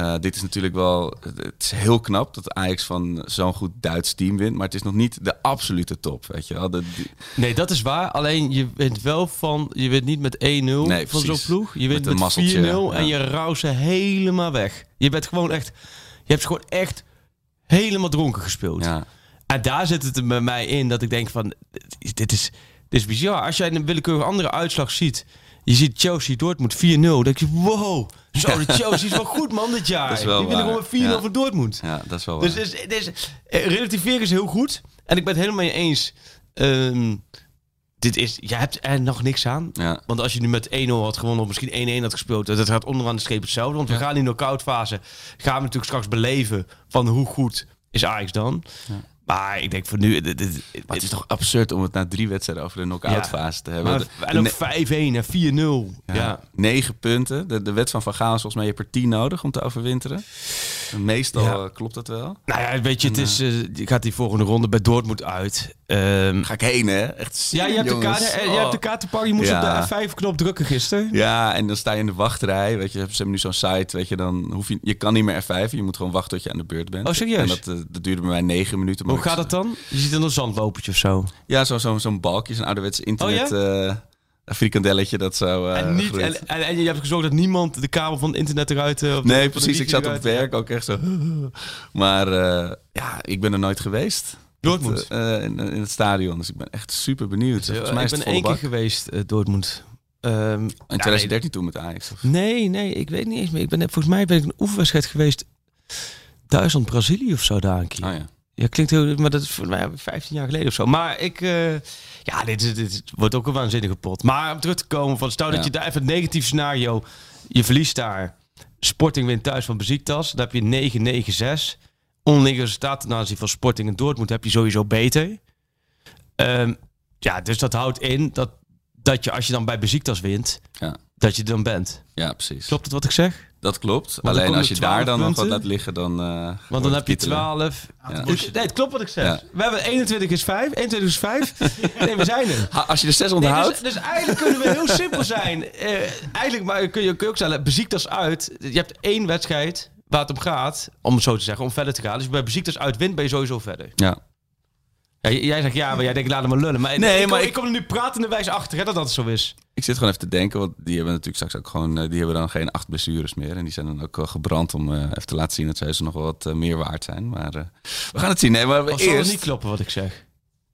Eh, dit is natuurlijk wel, het is heel knap dat Ajax van zo'n goed Duits team wint, maar het is nog niet de absolute top, weet je wel. De, die- Nee, dat is waar. Alleen je wint wel van, je wint niet met 1-0 Nee, van zo'n ploeg. Je Met wint met, mazzeltje, 4-0 en je rouwt ze helemaal weg. Je bent gewoon echt, je hebt gewoon echt helemaal dronken gespeeld. ja. En daar zit het bij mij in dat ik denk van, dit is, dit is bizar. Als jij een willekeurige andere uitslag ziet, je ziet Chelsea Dortmund 4-0, dan denk je, wow, zo, de Chelsea is wel goed man dit jaar. Dat is wel Die winnen waar. gewoon met 4-0 Ja. van Dortmund. ja, dat is wel waar. Dus, dus, dus eh, relativeren is heel goed. En ik ben het helemaal mee eens. Ehm, dit is, je hebt er nog niks aan. ja. Want als je nu met 1-0 had gewonnen of misschien 1-1 had gespeeld, dat gaat onderaan de streep hetzelfde. Want we gaan in de fase gaan we natuurlijk straks beleven van hoe goed is Ajax dan. Maar ik denk voor nu... dit- dit- het is toch absurd om het na drie wedstrijden over de knock-out fase te hebben. maar, en ook ne- 5-1 en 4-0. Ja. ja, Negen punten. De, de wet van Van Gaal is volgens mij, je hebt er tien nodig om te overwinteren. Meestal eh, klopt dat wel. Nou ja, weet je, het is, je gaat die volgende ronde bij Dortmund uit. Ehm, Ga ik heen, hè? Echt ja, je hebt, de kaart, eh, je Oh. hebt de kaart te pakken. Je moest Ja. op de F5-knop drukken gisteren. Ja, en dan sta je in de wachtrij. Weet je, ze hebben nu zo'n site. Weet je, dan hoef je, je kan niet meer F5. Je moet gewoon wachten tot je aan de beurt bent. Oh, serieus? En dat, eh, dat duurde bij mij negen minuten. Hoe gaat dat dan? Je ziet dan een zandlopertje of zo. Ja, zo'n zo, zo'n balkje, zo'n ouderwets internet. eh, een frikandelletje dat zo. eh, en, niet, en, en, en je hebt gezorgd dat niemand de kabel van het internet eruit... de- Nee, precies. Ik zat op eruit- werk ook echt zo. Maar ja, ik ben er nooit geweest. Dortmund. Eh, in, in het stadion. Dus ik ben echt super benieuwd. Volgens mij ik is ben één keer geweest, eh, Dortmund. Ehm, In ja, 2013 toen met Ajax. Of? nee, nee, ik weet niet eens meer. Ik ben, net- volgens mij ben ik een oefenwedstrijd geweest. Duitsland-Brazilië of zo daar een keer. Oh ja. Ja, klinkt heel... Maar dat is voor mij 15 jaar geleden of zo. Maar ik... eh, ja, dit, is- dit wordt ook een waanzinnige pot. Maar om terug te komen van... Stel dat Ja. je daar even het negatief scenario... Je verliest daar. Sporting wint thuis van Besiktas. Dan heb je 9-9-6. Onderliggende resultaat ten aanzien van Sporting en Dortmund heb je sowieso beter. Ehm, ja, dus dat houdt in dat, dat je als je dan bij Besiktas wint... Ja. Dat je dan bent. ja, precies. Klopt het wat ik zeg? Dat klopt. Alleen als je daar 12 dan nog wat laat liggen, dan. eh, Want dan heb je kietelen. 12. Ja. Ik- nee, het klopt wat ik zeg. Ja. We hebben 21 is 5. 21 is 5. nee, we zijn er. Ha, Als je er zes Nee, onthoudt. dus, dus eigenlijk kunnen we heel simpel zijn. Eh, eigenlijk maar kun, je, kun je ook stellen, beziektes uit. Je hebt één wedstrijd waar het om gaat, om het zo te zeggen, om verder te gaan. Dus bij beziektes uit wint, ben je sowieso verder. Ja. Jij zegt ja, maar jij denkt laat hem maar lullen. Maar, Nee, ik, maar kom, ik- kom er nu pratende wijs achter hè, dat dat zo is. Ik zit gewoon even te denken, want die hebben natuurlijk straks ook gewoon, eh, die hebben dan geen acht blessures meer. En die zijn dan ook wel gebrand om eh, even te laten zien dat zij ze nog wel wat eh, meer waard zijn. Maar eh, we gaan het zien. Nee, maar we Of zal het eerst... niet kloppen wat ik zeg?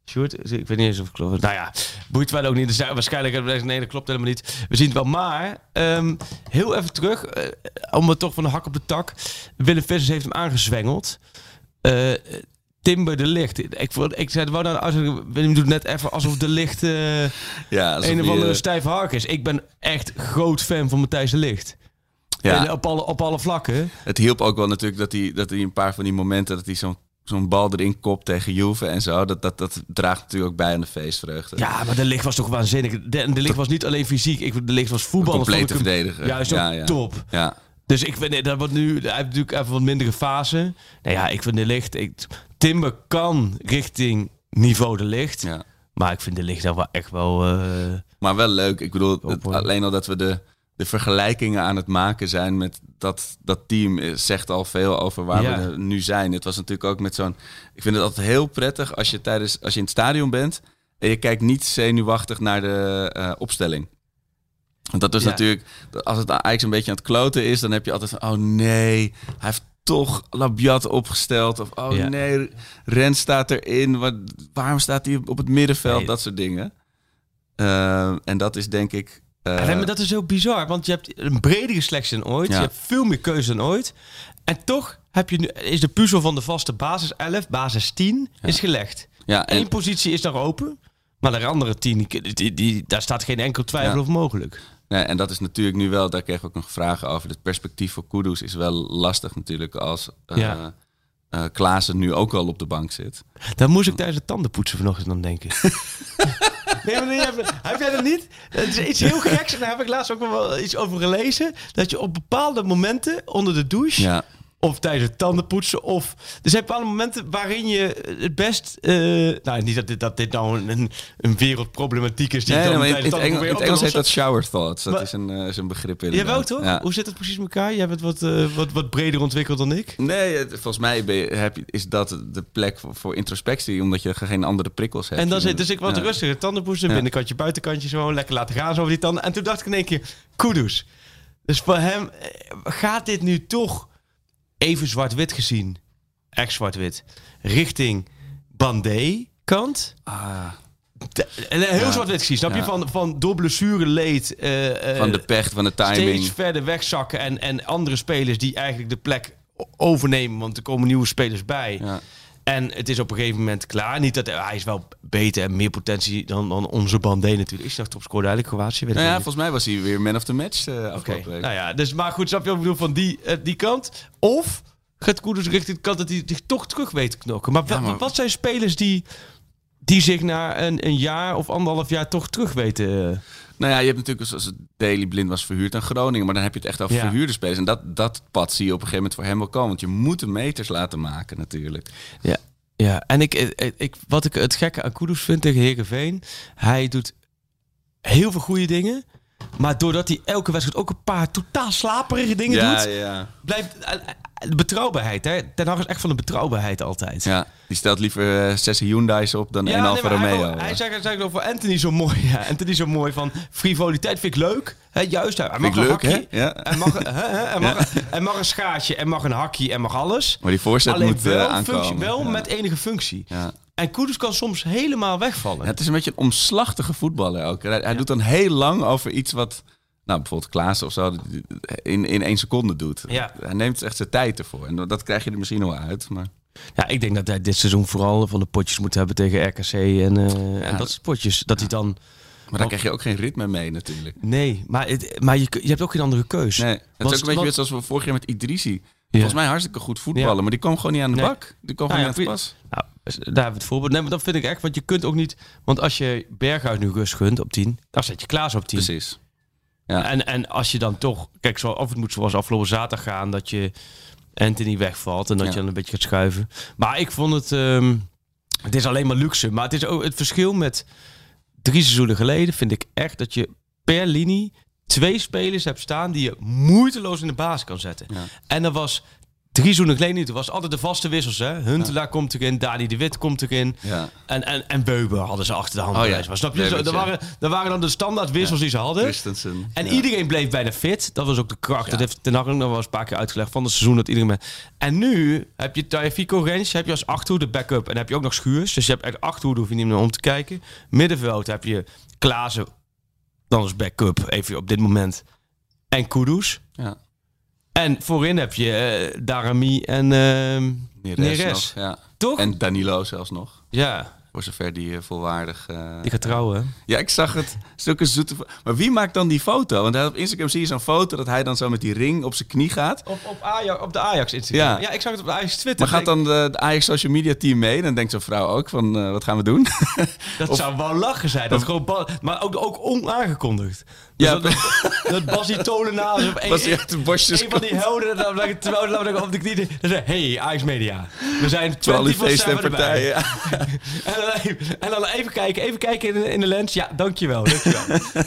Sjoerd, ik weet niet eens of het klopt. Nou ja, boeit wel ook niet. Dus ja, waarschijnlijk nee, dat klopt helemaal niet. We zien het wel. Maar, ehm, heel even terug, eh, om het toch van de hak op de tak. Willem Vissers heeft hem aangezwengeld. Eh, Timber de Licht. Ik, ik zei, wou nou, als, Willem doet net even alsof de Licht eh, Ja, alsof een of andere stijf hark is. Ik ben echt groot fan van Matthijs de Licht. ja, En op, alle, op alle vlakken. Het hielp ook wel natuurlijk dat hij, dat hij een paar van die momenten dat hij zo'n zo'n bal erin kopt tegen Juve en zo. Dat, dat, dat draagt natuurlijk ook bij aan de feestvreugde. Ja, maar de Licht was toch waanzinnig. De, de Licht was niet alleen fysiek. Ik, de Licht was voetbal. Complete verdediger. Juist Ja, ja. top. Ja, Dus ik vind, dat wordt nu, hij heeft natuurlijk even wat mindere fase. Nou ja, ik vind de licht, ik, Timber kan richting niveau de licht. ja. Maar ik vind de licht daar wel echt wel... eh, Maar wel leuk. Ik bedoel, het- alleen al dat we de, de vergelijkingen aan het maken zijn met dat, dat team zegt al veel over waar Ja. we nu zijn. Het was natuurlijk ook met zo'n. Ik vind het altijd heel prettig als je tijdens als je in het stadion bent en je kijkt niet zenuwachtig naar de eh, opstelling. Want dat is Ja. natuurlijk, als het eigenlijk een beetje aan het kloten is, dan heb je altijd van, oh nee, hij heeft toch Labiat opgesteld. Of oh Ja. nee, Ren staat erin. Wat, waarom staat hij op het middenveld? Nee. Dat soort dingen. Eh, en dat is denk ik. Eh, maar dat is heel bizar, want je hebt een bredere selectie dan ooit. Ja. Je hebt veel meer keuze dan ooit. En toch heb je nu, is de puzzel van de vaste basis 11, basis 10, is gelegd. ja, Eén positie is nog open, maar de andere 10, die, die, die- daar staat geen enkel twijfel over mogelijk. nee, en dat is natuurlijk nu wel, daar kreeg ik ook nog vragen over. Het perspectief voor Kudus is wel lastig natuurlijk als Ja. eh, Klaassen nu ook al op de bank zit. Daar moest ik tijdens het tandenpoetsen vanochtend aan denken. heb jij dat niet? Het is iets heel geks en daar heb ik laatst ook wel iets over gelezen. Dat je op bepaalde momenten onder de douche, Ja, of tijdens het tandenpoetsen, of... Er zijn bepaalde momenten waarin je het best... eh, nou, niet dat dit, dat dit nou een- een, wereldproblematiek is die nee, dan nee, maar in, het Engels, het heet dat shower thoughts. Dat Maar- is, een, eh, is een begrip Jawel inderdaad. toch? Ja. Hoe zit het precies in elkaar? Jij bent wat, eh, wat, wat breder ontwikkeld dan ik. Nee, het- volgens mij ben je- heb je, is dat de plek voor, voor introspectie, omdat je geen andere prikkels hebt. En dan zit dus ik wat ja. rustiger. Tandenpoetsen, Ja. binnenkantje, buitenkantje zo. Lekker laten gaan zo over die tanden. En toen dacht ik in één keer, kudos. Dus voor hem eh, gaat dit nu toch even zwart-wit gezien. Echt zwart-wit. Richting Bandé kant. Ah, De- heel Ja. zwart-wit gezien. Snap je? Van, van door blessure leed. eh, eh, van de pecht, van de timing. steeds verder wegzakken. En, en andere spelers die eigenlijk de plek overnemen. Want er komen nieuwe spelers bij. Ja. En het is op een gegeven moment klaar. Niet dat hij is wel beter en meer potentie dan, dan onze Bandé natuurlijk. Is nog topscorer eigenlijk Kroatië? Nou ja, volgens mij was hij weer man of the match Oké, afgelopen week. nou ja, dus maar goed, snap je wat ik bedoel van die, eh, die kant? Of gaat Koeders richting de kant dat hij zich toch terug weet te knokken. Maar- wat zijn spelers die, die zich na een, een jaar of anderhalf jaar toch terug weten? eh? Nou ja, je hebt natuurlijk, zoals Daily Blind was verhuurd aan Groningen, maar dan heb je het echt over Ja. verhuurde spelers. En dat, dat pad zie je op een gegeven moment voor hem wel komen. Want je moet de meters laten maken natuurlijk. Ja, ja. en ik, ik, ik, wat ik het gekke aan Kudus vind tegen Heerenveen... hij doet heel veel goede dingen... maar doordat hij elke wedstrijd ook een paar totaal slaperige dingen ja, doet... ja, blijft eh, eh, de betrouwbaarheid. Hè? Ten Hag is echt van de betrouwbaarheid altijd. ja. Die stelt liever eh, zes Hyundai's op dan Ja, een Alfa hij, Romeo. hij zei, hij zei ook voor Anthony zo mooi. Ja, Anthony zo mooi van frivoliteit vind ik leuk. Hè, juist, hij mag een leuk, hakje. Ja. Hij mag, hè, hè, hij, mag, hij mag een schaatje en mag een hakje en mag alles. Maar die voorzet Alleen moet eh, wel, aankomen. functie, wel ja. met enige functie. Ja. En Kudus kan soms helemaal wegvallen. Ja, het is een beetje een omslachtige voetballer ook. Hij, hij doet dan heel lang over iets wat, nou bijvoorbeeld Klaas of zo, in, in één seconde doet. Ja. Hij neemt echt zijn tijd ervoor. En dat krijg je er misschien wel uit. Maar Ja, ik denk dat hij dit seizoen vooral van de potjes moet hebben tegen RKC en, eh, en dat soort potjes. Dat hij dan... Maar daar krijg je ook geen ritme mee natuurlijk. Nee, maar, het, maar je, je hebt ook geen andere keus. Nee, het is ook een beetje zoals we vorig jaar met Idrissi. Volgens mij hartstikke goed voetballen, Ja. maar die kwam gewoon niet aan de Nee. bak. Die kwam Nou gewoon ja, niet aan het pas. Nou, daar hebben we het voorbeeld. Nee, maar dat vind ik echt, want je kunt ook niet... Want als je Berghuis nu rust gunt op 10, dan zet je Klaas op 10. Precies. Ja. En, en als je dan toch... Kijk, zo, of het moet zoals afgelopen zaterdag gaan, dat je Anthony wegvalt en dat Ja. je dan een beetje gaat schuiven. Maar ik vond het... ehm, het is alleen maar luxe, maar het is ook het verschil met drie seizoenen geleden, vind ik echt dat je per linie twee spelers hebt staan die je moeiteloos in de baas kan zetten. Ja. En dat was drie seizoenen geleden niet. Er was altijd de vaste wissels. Hè? Huntelaar komt erin, Dani de Wit komt erin. Ja. En, en, en Beuber hadden ze achter de hand. Oh ja. Snap je? Zo, ja. waren, dat waren dan de standaard wissels die ze hadden. Christensen. En ja. iedereen bleef bijna fit. Dat was ook de kracht. Dat heeft Ten Hag nog wel eens een paar keer uitgelegd van het seizoen. Dat iedereen En nu heb je Taifiko Rens, heb je als achterhoede de backup. En dan heb je ook nog Schuurs. Dus je hebt echt achterhoede, hoef je niet meer om te kijken. Middenveld heb je Klaassen, dan als backup, even op dit moment. En Kudus. Ja. En voorin heb je eh, Darami en ehm Neres Neres. nog, Ja. Toch? En Danilo zelfs nog. ja, Voor zover die eh, volwaardig... eh, die gaat trouwen. Ja, ik zag het. Zulke zoete... Maar wie maakt dan die foto? Want op Instagram zie je zo'n foto dat hij dan zo met die ring op zijn knie gaat. Op, op, Ajax, op de Ajax Instagram. Ja. Ja. ik zag het op de Ajax Twitter. Maar gaat dan de, de Ajax social media team mee? Dan denkt zo'n vrouw ook van, wat gaan we doen? Dat zou wel lachen zijn. Dat gewoon maar ook, ook onaangekondigd. Dus Ja, dat, dat, dat Basie Tolenaars of een, hij een van die helden, dan, dan, terwijl dan, dan op de knieën, dan zei hey, Ajax Media. We zijn 24-7 Terwijl die feesten en partijen. En dan, even, en dan even kijken, even kijken in, de- in de lens. Ja, dankjewel, dankjewel.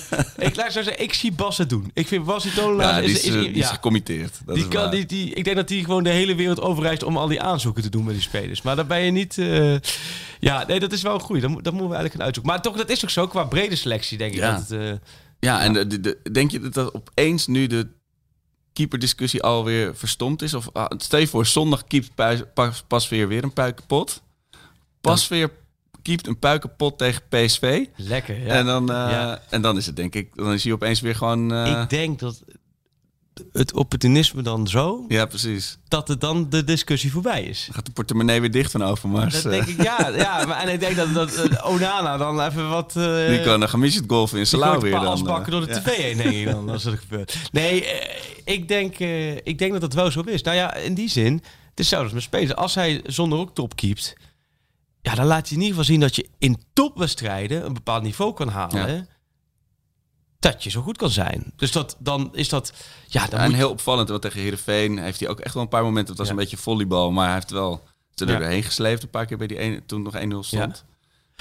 ik laat zo zeggen, ik zie Bas het doen. Ik vind Basie Tolenaars... Ja, die is, is, eh, is- die is ja. gecommitteerd. Dat Die is kan, die, die, ik denk dat die gewoon de hele wereld overreist om al die aanzoeken te doen met die spelers. Maar dan ben je niet... eh, ja, nee, dat is wel goed. Dat, dat moeten we eigenlijk gaan uitzoeken. Maar toch, dat is ook zo qua brede selectie, denk ik. Ja. Dat het, eh, Ja, en de, de- de- denk je dat, dat opeens nu de keeperdiscussie alweer verstomd is? Of ah, stel je voor, zondag keept Puis- pas, Pasveer weer een puikenpot. Pasveer keept een puikenpot tegen PSV. lekker, ja. En, dan, eh, Ja. en dan is het denk ik, dan is hij opeens weer gewoon... eh, ik denk dat het opportunisme dan zo, ja, precies. dat het dan de discussie voorbij is. Dan gaat de portemonnee weer dicht van Overmars. Dat denk ik, ja. ja maar, en ik denk dat, dat eh, Onana dan even wat... eh, die kan dan gemist golfen in Salau weer dan. asbakken eh. door de Ja. tv heen, denk ik dan, als dat gebeurt. Nee, ik, denk, ik denk dat het wel zo is. Nou ja, in die zin, het is als met spelen. Als hij zonder ook top keept, ja, dan laat hij in ieder geval zien dat je in topwedstrijden een bepaald niveau kan halen. Dat je zo goed kan zijn. Dus dat, dan is dat... Ja, dan Ja, en moet, heel opvallend, want tegen Heerenveen heeft hij ook echt wel een paar momenten. Het was Ja. een beetje volleybal, maar hij heeft wel ze er doorheen gesleept een paar keer bij die ene, toen nog 1-0 stond.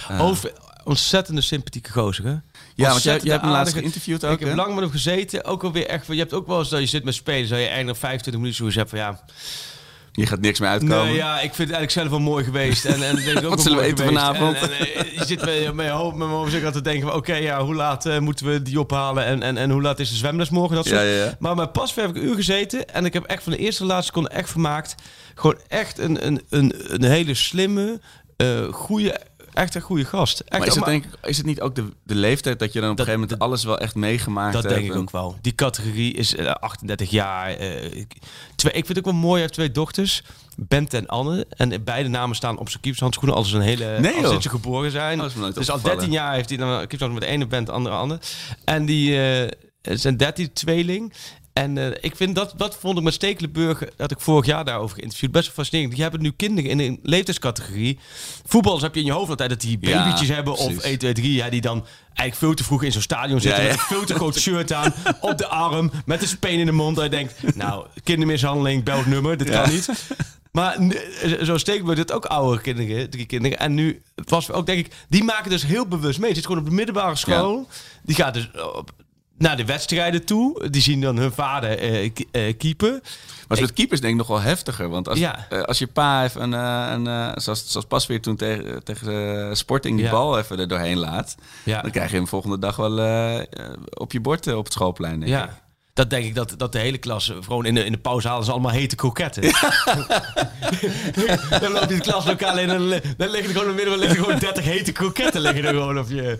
Eh, over, ontzettende sympathieke gozer, hè? ja, want jij, hebt hem laatst geïnterviewd ook, ik heb lang met hem gezeten. Ook alweer echt... Je hebt ook wel eens dat je zit met spelen. Dat je eindigt 25 minuten zoiets hebt van... Ja, Je gaat niks meer uitkomen. Nee, ja, ik vind het eigenlijk zelf wel mooi geweest. En, en denk ook Wat zullen we eten geweest. vanavond? En, en, je zit met, met je hoofd, met mijn aan te denken. Oké, ja, hoe laat eh, moeten we die ophalen? En, en, en hoe laat is de zwemles morgen? Dat soort. Ja. Maar met pas heb ik een uur gezeten. En ik heb echt van de eerste laatste seconde echt vermaakt. Gewoon echt een, een, een, een hele slimme, eh goede... Echt een goede gast. Echt, Maar is het, maar- denk ik, is het niet ook de, de leeftijd dat je dan op Dat- een gegeven moment alles wel echt meegemaakt Dat hebt? denk ik ook wel. Die categorie is eh, 38 jaar. eh, ik, twee, ik vind het ook wel mooi. Hij heeft twee dochters. Bent en Anne. En beide namen staan op zijn keepshandschoenen. Als ze een hele... Nee, als ze geboren zijn. Oh, dat dus al opgevallen. 13 jaar heeft hij dan een keepshandschoen met de ene Bent, de andere Anne. En die eh, zijn 13 tweeling. En eh, ik vind dat, dat vond ik met Stekelenburg, dat ik vorig jaar daarover geïnterviewd, best wel fascinerend. Die hebben nu kinderen in een leeftijdscategorie. Voetballers heb je in je hoofd altijd dat die Ja, babytjes hebben of precies. 1, 2, 3, ja, die dan eigenlijk veel te vroeg in zo'n stadion zitten Ja, ja. met een veel te groot shirt aan, op de arm, met een speen in de mond. Dat je denkt, nou, kindermishandeling, belt nummer, dit kan niet. Maar n- zo Stekelenburg dit ook oudere kinderen, drie kinderen. En nu, was ook denk ik, die maken dus heel bewust mee. Zit gewoon op de middelbare school. Die gaat dus op, naar de wedstrijden toe. Die zien dan hun vader eh, keeper. Maar is met keepers denk ik nog wel heftiger. Want als, Ja. eh, als je pa even een, een zoals, zoals pas weer toen tegen, tegen Sporting die Ja. bal even er doorheen laat. Ja. Dan krijg je hem volgende dag wel op je bord op het schoolplein. Denk ik. Ja. Dat denk ik dat, dat de hele klas, gewoon in de, in de pauze halen ze allemaal hete kroketten. dan loop je het klaslokaal in en dan, dan liggen er gewoon in het midden liggen gewoon 30 hete kroketten liggen er gewoon op je.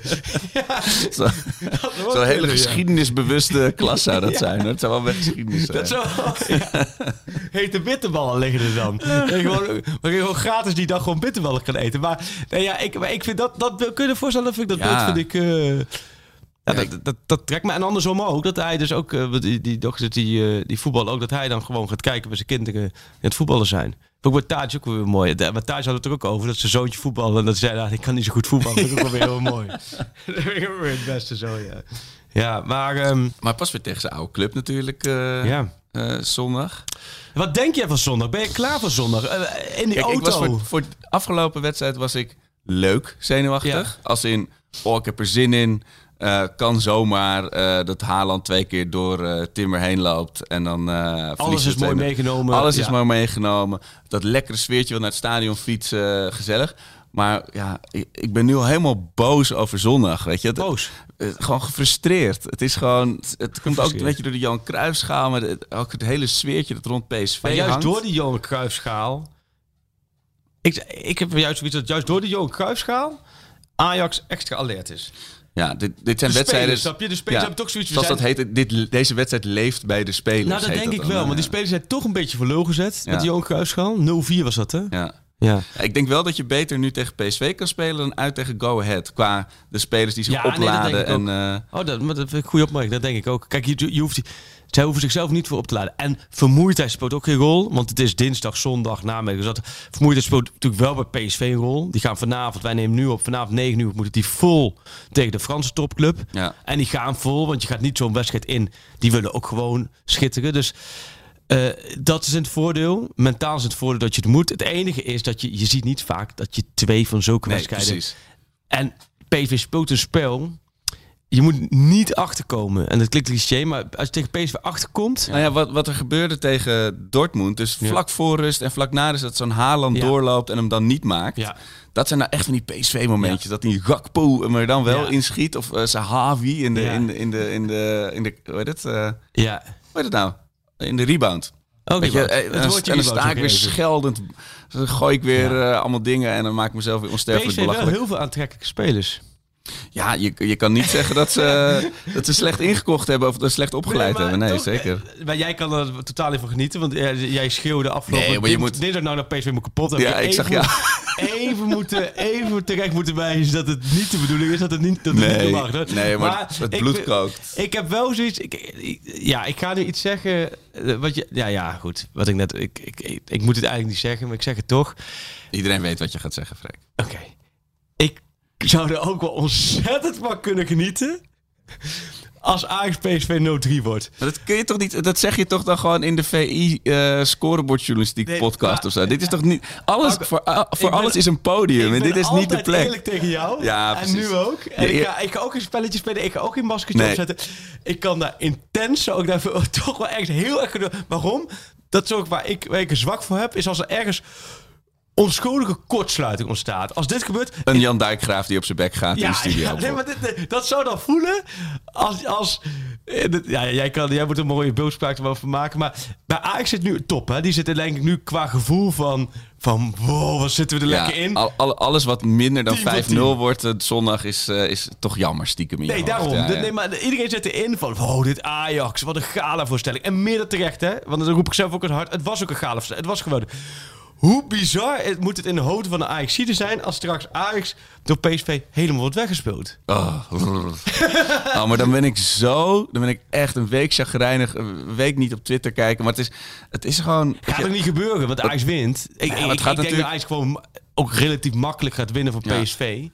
Ja, Zo- zou Zo'n hele ja. geschiedenisbewuste klas zou dat Ja. zijn. hoor. Het zou wel weg geschiedenis zijn. Dat zo, ja. Hete bitterballen liggen er dan. Je gewoon, waar je gewoon gratis die dag gewoon bitterballen kan eten. Maar, nee, ja, ik, maar ik vind dat, dat kun je voorstellen, dat vind ik, dat Ja. beeld vind ik... ja, dat, dat, dat trekt me. En andersom ook, dat hij dus ook, eh, die, die dochters die, eh, die voetballen ook, dat hij dan gewoon gaat kijken bij zijn kinderen het voetballen zijn. Ook bij Thijs ook weer mooi. De- Maar Thijs had het er ook over, dat zijn zoontje voetballen. En dat zei, nou, ik kan niet zo goed voetballen. Dat ook wel weer heel mooi. dat ook weer het beste zo, ja. Ja, maar ehm, Maar pas weer tegen zijn oude club natuurlijk eh, ja. eh, zondag. Wat denk jij van zondag? Ben je klaar voor zondag? In die Kijk, auto? ik was voor, voor de afgelopen wedstrijd was ik leuk zenuwachtig. Als in, oh, ik heb er zin in. Eh, kan zomaar eh, dat Haaland twee keer door eh, Timmer heen loopt. En dan Alles is mooi 2-0. meegenomen. Alles is mooi meegenomen. Dat lekkere sfeertje van naar het stadion fietsen, gezellig. Maar ja, ik, ik ben nu al helemaal boos over zondag, weet je. Het- Boos. gewoon gefrustreerd. Het is gewoon, het komt ook een beetje door de Jan Cruijffschaal, maar het, ook het hele sfeertje dat rond PSV Maar juist hangt. door die Johan Cruijffschaal... Ik, ik heb juist zoiets dat juist door die Johan Cruijffschaal... Ajax extra alert is. Ja, dit, dit zijn De wedstrijden. spelers, snap je? De spelers hebben toch zoiets, Zoals zijn- dat heet, dit, deze wedstrijd leeft bij de spelers. Nou, dat denk ik dan, wel. Want die spelers zijn toch een beetje voor lul gezet Ja. met die Johan Cruijffschaal. 0-4 was dat, hè? Ja. Ja. Ik denk wel dat je beter nu tegen PSV kan spelen dan uit tegen Go Ahead. Qua de spelers die zich Ja, nee, dat opladen. denk ik en, eh, Oh, dat, maar dat vind ik een goede opmerking. Dat denk ik ook. Kijk, je, je hoeft, die- zij hoeven zichzelf niet voor op te laden. En vermoeidheid speelt ook geen rol. Want het is dinsdag, zondag, namiddag. Dus dat, vermoeidheid speelt natuurlijk wel bij PSV een rol. Die gaan vanavond, wij nemen nu op, vanavond 9 uur moeten die vol tegen de Franse topclub. Ja. En die gaan vol, want je gaat niet zo'n wedstrijd in. Die willen ook gewoon schitteren. Dus eh, dat is het voordeel. Mentaal is het voordeel dat je het moet. Het enige is dat je, je ziet niet vaak dat je twee van zulke nee, wedstrijden precies. en PSV speelt een spel. Je moet niet achterkomen. En dat klinkt cliché, maar als je tegen PSV achterkomt... Nou ja, wat, wat er gebeurde tegen Dortmund, dus Ja. vlak voor rust en vlak na rust, dat zo'n Haaland Ja. doorloopt en hem dan niet maakt. Ja. Dat zijn nou echt van die PSV-momentjes. Dat die Gakpo hem er dan wel inschiet. Of eh Sahavi in de, in de, in de, in de, in de, hoe heet het? eh, Ja. hoe heet het nou? In de rebound. Ook Weet je, eh, en dan, en sta ik weer scheldend. Dan gooi ik weer eh, allemaal dingen en dan maak ik mezelf weer onsterfelijk PSV heeft wel belachelijk. heel veel aantrekkelijke spelers. Ja, je, je kan niet zeggen dat ze, dat ze slecht ingekocht hebben of dat ze slecht opgeleid hebben. Nee, toch, zeker. eh, Maar jij kan er totaal niet van genieten, want eh, jij schreeuwde afgelopen... Nee, maar je dit- moet- Dit is nou naar PSV moet kapot hebben. Ja, ik zag even, ja. Even moeten, even terecht moeten wijzen dat het niet de bedoeling is, dat het niet, dat het Nee, niet mag. nee, maar het ik bloed kookt. Ik heb wel zoiets. Ik, ja, ik ga nu iets zeggen. eh, Wat je, ja, ja, goed. Wat ik net. Ik, ik, ik, ik moet het eigenlijk niet zeggen, maar ik zeg het toch. Iedereen weet wat je gaat zeggen, Freek. Oké. Zou er ook wel ontzettend van kunnen genieten. Als Ajax PSV 0-3 wordt. Maar dat kun je toch niet. Dat zeg je toch dan gewoon in de VI eh scorebordjournalistiek Nee, podcast maar- of zo. Dit is toch niet. Alles, voor a- voor ik ben- alles is een podium. Ik En dit is niet de plek. eerlijk tegen jou. Ja, en precies. nu ook. En Ja, ik, ga, ik ga ook een spelletje spelen. Ik ga ook maskertje Nee. opzetten. Ik kan daar intens ik daar toch wel echt heel erg. Waarom? Dat is ook waar ik, waar ik er zwak voor heb. Is als er ergens onschuldige kortsluiting ontstaat. Als dit gebeurt, Een Jan Dijkgraaf die op zijn bek gaat in de studio. ja, nee, maar dit, dat zou dan voelen als... als eh, ja, jij, kan, jij moet er een mooie beeldspraak er wel van maken. Maar bij Ajax zit nu top. Hè? Die zitten denk ik nu qua gevoel van... van wow, wat zitten we er Ja, lekker in. al- al- alles wat minder dan 10 van 5-0 wordt eh, zondag is, eh, is toch jammer stiekem in Nee, daarom. Ja, ja. Nee, maar iedereen zit erin van... Wow, dit Ajax, wat een gala voorstelling. En meer dan terecht, hè? Want dat roep ik zelf ook het hard. Het was ook een gala voorstelling. Het was gewoon... Hoe bizar het, moet het in de hoofden van de ajax zijn... als straks Ajax door PSV helemaal wordt weggespeeld? Oh. oh, maar dan ben ik zo... Dan ben ik echt een week chagrijnig. Een week niet op Twitter kijken. Maar het is, het is gewoon... Gaat ook niet gebeuren, want Ajax wint. Ik, het ik gaat denk dat natuurlijk- Ajax gewoon ook relatief makkelijk gaat winnen van Ja. PSV.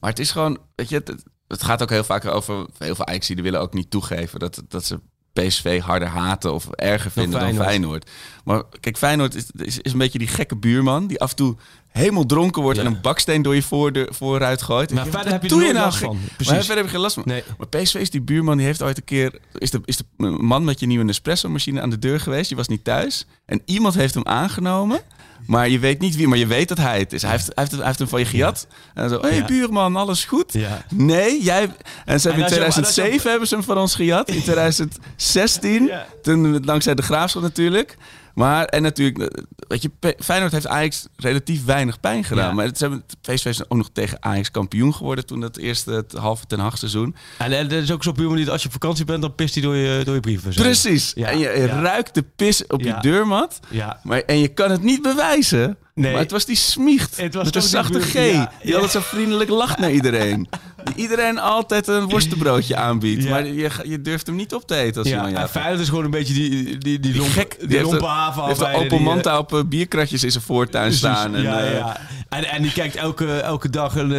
Maar het is gewoon, weet je, het, het gaat ook heel vaak over, heel veel Ajax die willen ook niet toegeven dat, dat ze PSV harder haten of erger vinden dan Feyenoord. Feyenoord. Maar kijk, Feyenoord is, is, is een beetje die gekke buurman die af en toe helemaal dronken wordt Ja. en een baksteen door je voordeur, vooruit gooit. Maar verder heb je er nou? last van. Precies. Maar verder heb je geen last van. Nee. Maar PSV is die buurman, die heeft ooit een keer... Is de, is de man met je nieuwe Nespresso-machine aan de deur geweest. Je was niet thuis. En iemand heeft hem aangenomen. Maar je weet niet wie, maar je weet dat hij het is. Hij heeft, hij heeft, hij heeft hem van je gejat. En zo, hé hey, buurman, alles goed? Ja. Nee, jij... En ze hebben in als je- en als je- 2007 hebben ze hem van ons gejat. In 2016, Ja. toen dankzij de Graafschap natuurlijk. Maar, en natuurlijk, eh, weet je, Feyenoord heeft Ajax relatief weinig pijn gedaan. Ja. Maar het, ze hebben, PSV is ook nog tegen Ajax kampioen geworden toen dat eerste het halve ten Hag seizoen. En er is ook zo'n buurman die als je op vakantie bent, dan pist hij door je, door je brieven. zo. Precies. Ja, En je ruikt de pis op je deurmat. Ja. Maar, en je kan het niet bewijzen. Nee. Maar het was die smiecht. Het was met een zachte G. ja, Die ja. altijd zo vriendelijk lacht naar iedereen. Die iedereen altijd een worstenbroodje aanbiedt. Ja. Maar je, je durft hem niet op te eten als Ja, iemand en jou Feyenoord is gewoon een beetje die, die, die, Die lomp, gek. die, lompe haven heeft een Opel die, eh, Manta op eh, bierkratjes in zijn voortuin staan. En, ja, eh, ja. En, en die kijkt elke, elke dag een,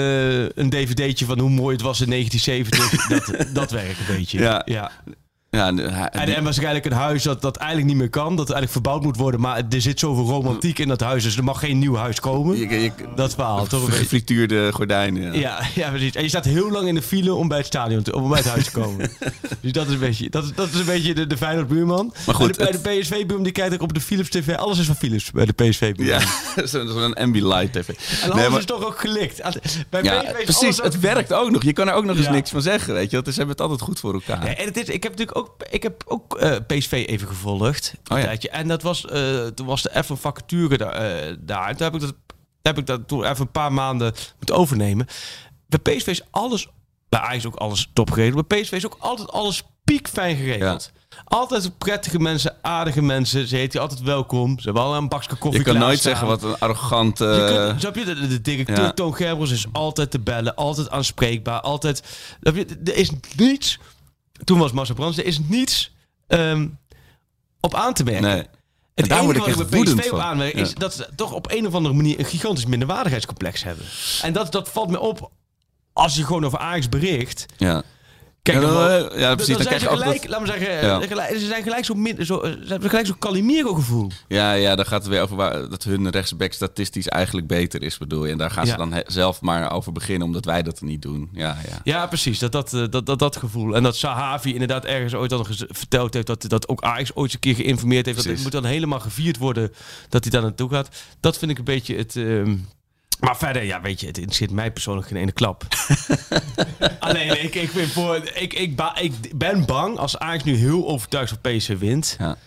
een dvd'tje van hoe mooi het was in 1970. dat, dat werkt een beetje. Ja. ja. Ja, de- hij- En, en waarschijnlijk een huis dat, dat eigenlijk niet meer kan. Dat eigenlijk verbouwd moet worden. Maar er zit zoveel romantiek in dat huis. Dus er mag geen nieuw huis komen. je, je, dat verhaal, toch een beetje. gefrituurde gordijnen. Ja. Ja, ja, precies. En je staat heel lang in de file om bij het stadion te, om bij het huis te komen. dus dat is een beetje, dat dat is een beetje de, de Feyenoord buurman. Maar goed, En de, bij de PSV buurman die kijkt ook op de Philips TV. Alles is van Philips bij de PSV buurman. Ja, zo'n Ambilight TV. En alles is toch ook gelikt. Bij ja, PSV precies. ook- Het werkt ook nog. Je kan er ook nog eens niks van zeggen, weet je. Want ze hebben het altijd goed voor elkaar. Ja, en het is, ik heb natuurlijk ook, ik heb ook eh, PSV even gevolgd. Een Oh ja. tijdje. En dat was, eh, toen was er even een vacature daar. eh, daar. En toen heb ik dat, heb ik dat toen even een paar maanden moeten overnemen. Bij PSV is alles, bij Ajax ook alles top gereden. Bij PSV is ook altijd alles piekfijn geregeld. Altijd prettige mensen, aardige mensen. Ze heet je altijd welkom. Ze hebben al een bakje koffie Je kan nooit zeggen wat een arrogant... Je kunt- je, de, de directeur ja. Toon Gerbers is altijd te bellen, altijd aanspreekbaar, altijd... je, Er is niets... Toen was Marcel Brands, er is niets ehm, op aan te merken. nee. Het daar enige word ik wat woedend PSV op aanmerk is Ja. dat ze toch op een of andere manier een gigantisch minderwaardigheidscomplex hebben. En dat, dat valt me op als je gewoon over Ajax bericht. Ja. Kijk, Ja, dan, eh, ja, precies. Dan krijg je ook gelijk, dat- laat me zeggen, Ja. eh, gelijk- ze zijn gelijk zo, min, zo eh, ze hebben gelijk zo'n Calimero gevoel. Ja, ja, dan gaat het weer over waar, dat hun rechtsback statistisch eigenlijk beter is, bedoel je. En daar gaan Ja. ze dan he- zelf maar over beginnen, omdat wij dat niet doen. Ja, ja. Ja, precies. Dat, dat, dat, dat, dat gevoel. En dat Sahavi inderdaad ergens ooit al verteld heeft... Dat, dat ook Ajax ooit eens een keer geïnformeerd heeft. Dat het moet dan helemaal gevierd worden dat hij daar naartoe gaat. Dat vind ik een beetje het... ehm, maar verder, ja, weet je, het interesseert mij persoonlijk geen ene klap. Alleen, ik, ik, ben voor, ik, ik, ba- ik ben bang als Ajax nu heel overtuigd van PSV wint... Ja.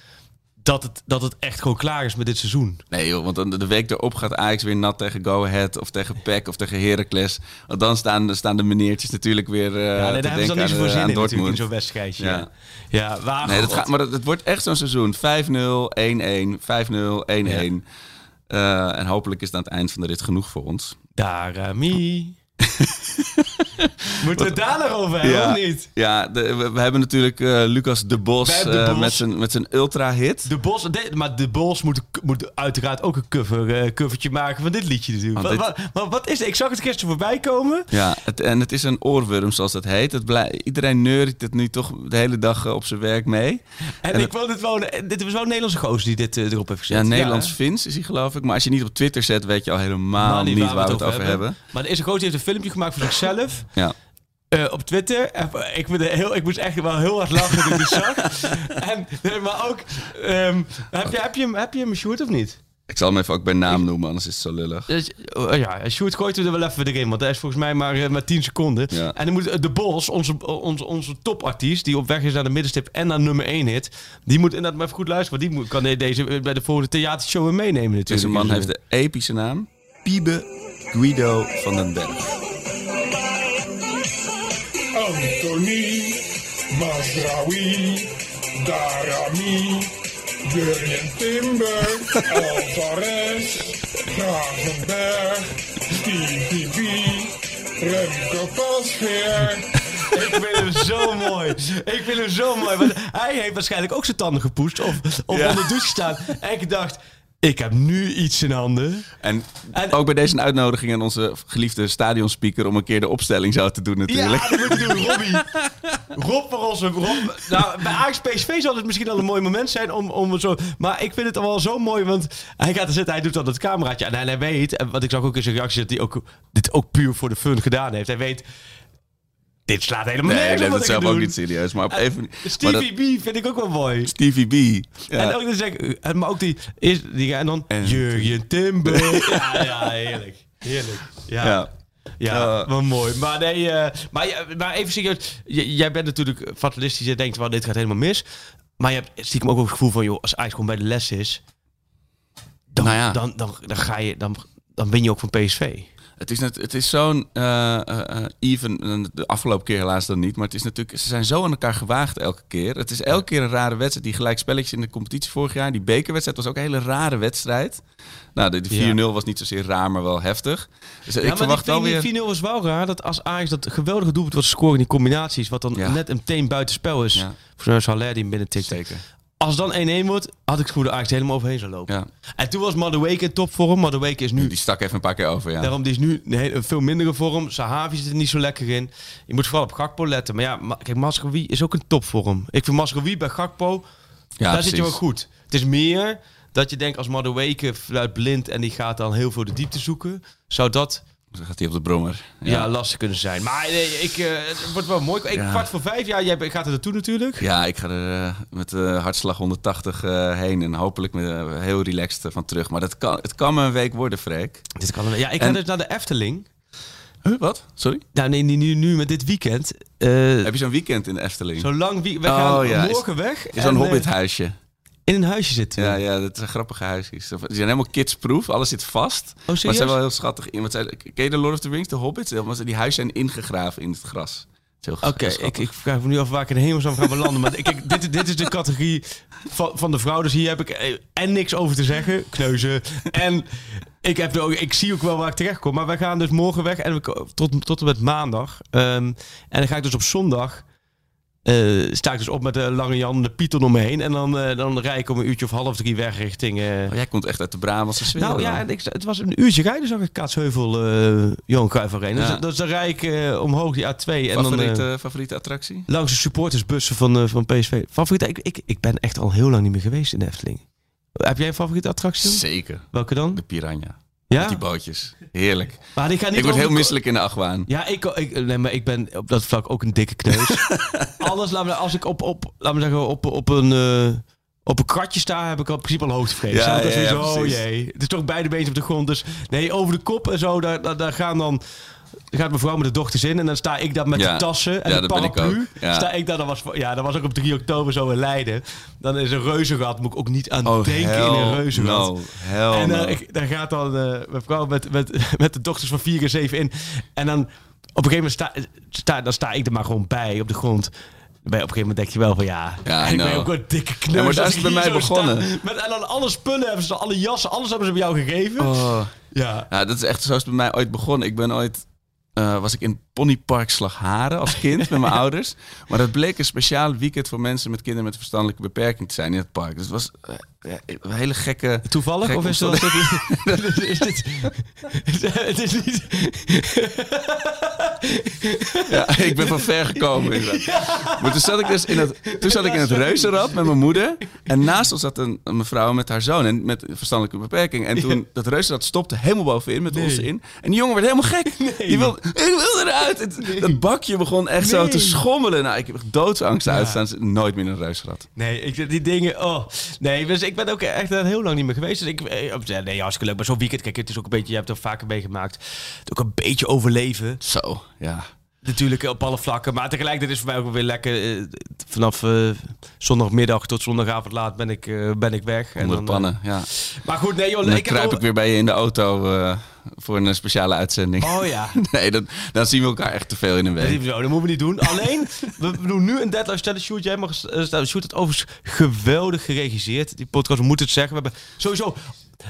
Dat, het, dat het echt gewoon klaar is met dit seizoen. Nee joh, want de week erop gaat Ajax weer nat tegen Go Ahead of tegen PEC of tegen Heracles. Want dan staan, staan de meneertjes natuurlijk weer eh ja, nee, te daar hebben ze denken dan niet zoveel eh, zin aan in natuurlijk, in Dortmund. zo'n wedstrijdje. Ja. Ja, waar, Nee, dat God. gaat, maar het, het wordt echt zo'n seizoen. 5-0, 1-1, 5-0, 1-1. Eh, en hopelijk is het aan het eind van de rit genoeg voor ons. Darami. Moeten we het daar nog over hebben, of niet? Ja, de- we, we hebben natuurlijk eh, Lucas de Bos, De eh, met zijn met zijn ultra-hit. De Bos, de- maar de Bos moet, moet uiteraard ook een cover, eh, covertje maken van dit liedje natuurlijk. Want Wat, wat, is het? Ik zag het gisteren voorbij komen. Ja, het, en het is een oorworm zoals dat heet. Het blij, iedereen neurt het nu toch de hele dag op zijn werk mee. En, En ik wil dit wel, dit was wel een Nederlandse gozer die dit erop heeft gezet. Ja, Nederlands hè? Fins is hij geloof ik. Maar als je niet op Twitter zet, weet je al helemaal niet waar we het over hebben. Maar deze gozer heeft een filmpje gemaakt voor zichzelf. Ja. eh, op Twitter. En ik, heel, ik moest echt wel heel hard lachen toen ik zag. En, nee, maar ook... ehm, heb, je, heb, je hem, heb je hem Sjoerd of niet? Ik zal hem even ook bij naam noemen, anders is het zo lullig. Dus, oh, ja, Sjoerd gooit er wel even erin, want dat is volgens mij maar, eh, maar 10 seconden. Ja. En dan moet eh, de Bos, onze, onze, onze topartiest, die op weg is naar de middenstip en naar nummer 1 hit, die moet inderdaad maar even goed luisteren, want die moet, kan deze eh, bij de volgende theatershow meenemen natuurlijk. Deze man heeft de epische naam Piebe Guido van den Berg. Masraoui, Darami, Jurjen Timber, Alvarez, Gravenberg, Stevie B, Remco Pasveer. Ik vind hem zo mooi. Ik vind hem zo mooi. Want hij heeft waarschijnlijk ook zijn tanden gepoetst of, of Ja. onder de douche gestaan. En ik dacht, ik heb nu iets in handen. En, En- ook bij deze uitnodiging aan onze geliefde stadionspeaker om een keer de opstelling zo te doen natuurlijk. Ja, dat moet je doen, Robbie. Rob voor onze Rob. Nou, bij Ajax PSV zal het misschien al een mooi moment zijn om, om zo... Maar ik vind het wel zo mooi, want hij gaat er zitten, hij doet dan het cameraatje. En hij weet, en wat ik zag ook in zijn reactie, dat hij ook, dit ook puur voor de fun gedaan heeft. Hij weet, dit slaat helemaal Nee, ik nergens neem op het wat ik zelf ook niet serieus. Maar op even... maar Stevie dat- B vind ik ook wel mooi. Stevie B. Ja. En ook dan zeg ik, eh, maar ook die, is, die en dan En- Jurjen Timber. ja, ja, heerlijk. Heerlijk. Ja. Ja. Ja, Uh, wel mooi. Maar, nee, eh, maar, maar even serieus. Jij bent natuurlijk fatalistisch. Je denkt, wel, dit gaat helemaal mis. Maar je hebt stiekem ook het gevoel van, joh, als Ajax gewoon bij de les is... Dan, Nou ja. dan, dan, dan, ga je, dan, dan win je ook van PSV. Het is, net, het is zo'n eh, eh, eh, even, de afgelopen keer helaas dan niet, maar het is natuurlijk, ze zijn zo aan elkaar gewaagd elke keer. Het is elke keer een rare wedstrijd. Die gelijk spelletjes in de competitie vorig jaar, die bekerwedstrijd was ook een hele rare wedstrijd. Nou, de, de 4-0 was niet zozeer raar, maar wel heftig. Dus ik ja, verwacht wel weer... die 4-0 was wel raar. Dat als Ajax dat geweldige doelpunt wat scoren in die combinaties... wat dan Ja. net meteen buitenspel is... Ja. voor zo'n Haller die hem binnen tikt. Zeker. Als dan 1-1 wordt, had ik het dat Ajax helemaal overheen zou lopen. Ja. En toen was Madueke in topvorm. Madueke is nu... Die stak even een paar keer over, ja. Daarom, die is nu een, veel mindere vorm. Sahavi zit er niet zo lekker in. Je moet vooral op Gakpo letten. Maar ja, ma- kijk, Masraoui is ook een topvorm. Ik vind Masraoui bij Gakpo, ja, daar zit je wel goed. Het is meer dat je denkt als Madueke fluit blind en die gaat dan heel veel de diepte zoeken. Zou dat Dan gaat hij op de brommer. ja. lastig kunnen zijn. Maar nee, ik, eh, het wordt wel mooi. Ik, Ja. Kwart voor vijf, ja, jij gaat er naartoe natuurlijk. Ja, ik ga er eh, met hartslag 180 eh, heen en hopelijk met, eh, heel relaxed eh, van terug. Maar dat kan, het kan me een week worden, Freek. Dit kan, ja, ik ga En- dus naar de Efteling. Huh, wat? Sorry? Nou, nee, nu, nu, nu met dit weekend. Eh, Heb je zo'n weekend in de Efteling? Zo lang wie we Oh, gaan ja. morgen weg. Is zo'n eh, hobbithuisje. In een huisje zitten. Ja, ja, dat zijn grappige huisjes. Die zijn helemaal kidsproof. Alles zit vast. Oh, maar ze zijn wel heel schattig. in. Want zij- Ken je de Lord of the Rings, de Hobbits? Die huizen zijn ingegraven in het gras. Oké, ik, ik vraag me nu af waar ik in de hemelsnaam ga belanden. Maar ik, dit, dit is de categorie van, van de vrouw. Dus hier heb ik eh, en niks over te zeggen. Kneuzen. En ik, heb ook, ik zie ook wel waar ik terecht kom. Maar wij gaan dus morgen weg. En we, tot, tot en met maandag. Ehm, en dan ga ik dus op zondag... eh, sta ik dus op met de Lange Jan en de Python om me heen. En dan, eh, dan rij ik om een uurtje of half drie weg richting... eh, Oh, jij komt echt uit de Brabantse sfeer. nou ja, en ik, het was een uurtje rijden, zag ik Kaatsheuvel, eh Johan Cruijff Arena. Ja. Dus, dus dan rijd ik eh, omhoog die A2 en dan... favoriete, eh, favoriete attractie? langs de supportersbussen van, eh, van PSV. Favoriet? Ik, ik, ik ben echt al heel lang niet meer geweest in de Efteling. Heb jij een favoriete attractie? dan? Zeker. Welke dan? De Piranha. Ja? Met die bootjes. Heerlijk. Maar ik ga niet Ik word heel misselijk in de achtbaan. Ja, ik, ik, nee, maar ik ben op dat vlak ook een dikke kneus. Alles, laat me, als ik op, op, laat me zeggen, op, op een... eh, op een kratje sta, heb ik al in principe al hoogtevrees. Ja, Ja, oh jee. Het is toch beide beentjes op de grond. Dus nee, over de kop en zo, daar, daar, daar gaan dan... Dan gaat mijn vrouw met de dochters in en dan sta ik daar met Ja. de tassen en Ja, de ik paraplu. ook. Ja. Sta ik daar, dat was, ja, dat was ook op 3 oktober zo in Leiden. Dan is een reuzengat, moet ik ook niet aan Oh, denken in een reuzengat. no. Hell En dan, ik, dan gaat dan eh, mijn vrouw met, met, met de dochters van 4 en 7 in. En dan op een gegeven moment sta, sta, dan sta ik er maar gewoon bij op de grond. Bij, op een gegeven moment denk je wel van ja, Ja, ik ben ook een dikke kneus. Ja, maar daar is ik het bij mij begonnen. sta. Met, en dan alle spullen hebben ze, alle jassen, alles hebben ze bij jou gegeven. Oh. Ja. Ja, dat is echt zo is het bij mij ooit begonnen. Ik ben ooit... eh, was ik in Ponypark Slagharen als kind met mijn ouders. Maar dat bleek een speciaal weekend voor mensen met kinderen met verstandelijke beperking te zijn in het park. Dus het was eh, ja, een hele gekke... Toevallig? Of is dat... is dit... Het is niet... Ja, ik ben van ver gekomen. inderdaad. Maar toen zat ik dus in het, toen zat ik in het reuzenrad met mijn moeder. En naast ons zat een, een mevrouw met haar zoon en met verstandelijke beperking. En toen dat reuzenrad stopte helemaal bovenin met ons in. En die jongen werd helemaal gek. Die wilde, ik wil eruit. Het- Dat bakje begon echt zo te Nee. schommelen. Nou, ik heb doodsangst uitstaan. Nooit meer in een reuzenrad. Nee, ik, die dingen, oh. Nee, dus ik ben ook echt eh, heel lang niet meer geweest. Dus ik, eh, nee, hartstikke leuk. Maar zo'n weekend, kijk, het is ook een beetje, je hebt ook vaker meegemaakt. Het ook een beetje overleven. Zo, ja. Natuurlijk op alle vlakken. Maar tegelijkertijd is voor mij ook weer lekker. eh, vanaf eh, zondagmiddag tot zondagavond laat ben ik, eh, ben ik weg. Onder de dan, pannen, ja. maar goed, nee joh. En dan ik kruip al- ik weer bij je in de auto voor een speciale uitzending. Oh ja. Nee, dan, dan zien we elkaar echt te veel in een Dat, week. zo, dat moeten we niet doen. Alleen, we doen nu een deadline stellen. Shoot, jij mag stellen. Shoot het overigens geweldig geregisseerd. Die podcast, we moeten het zeggen. We hebben sowieso,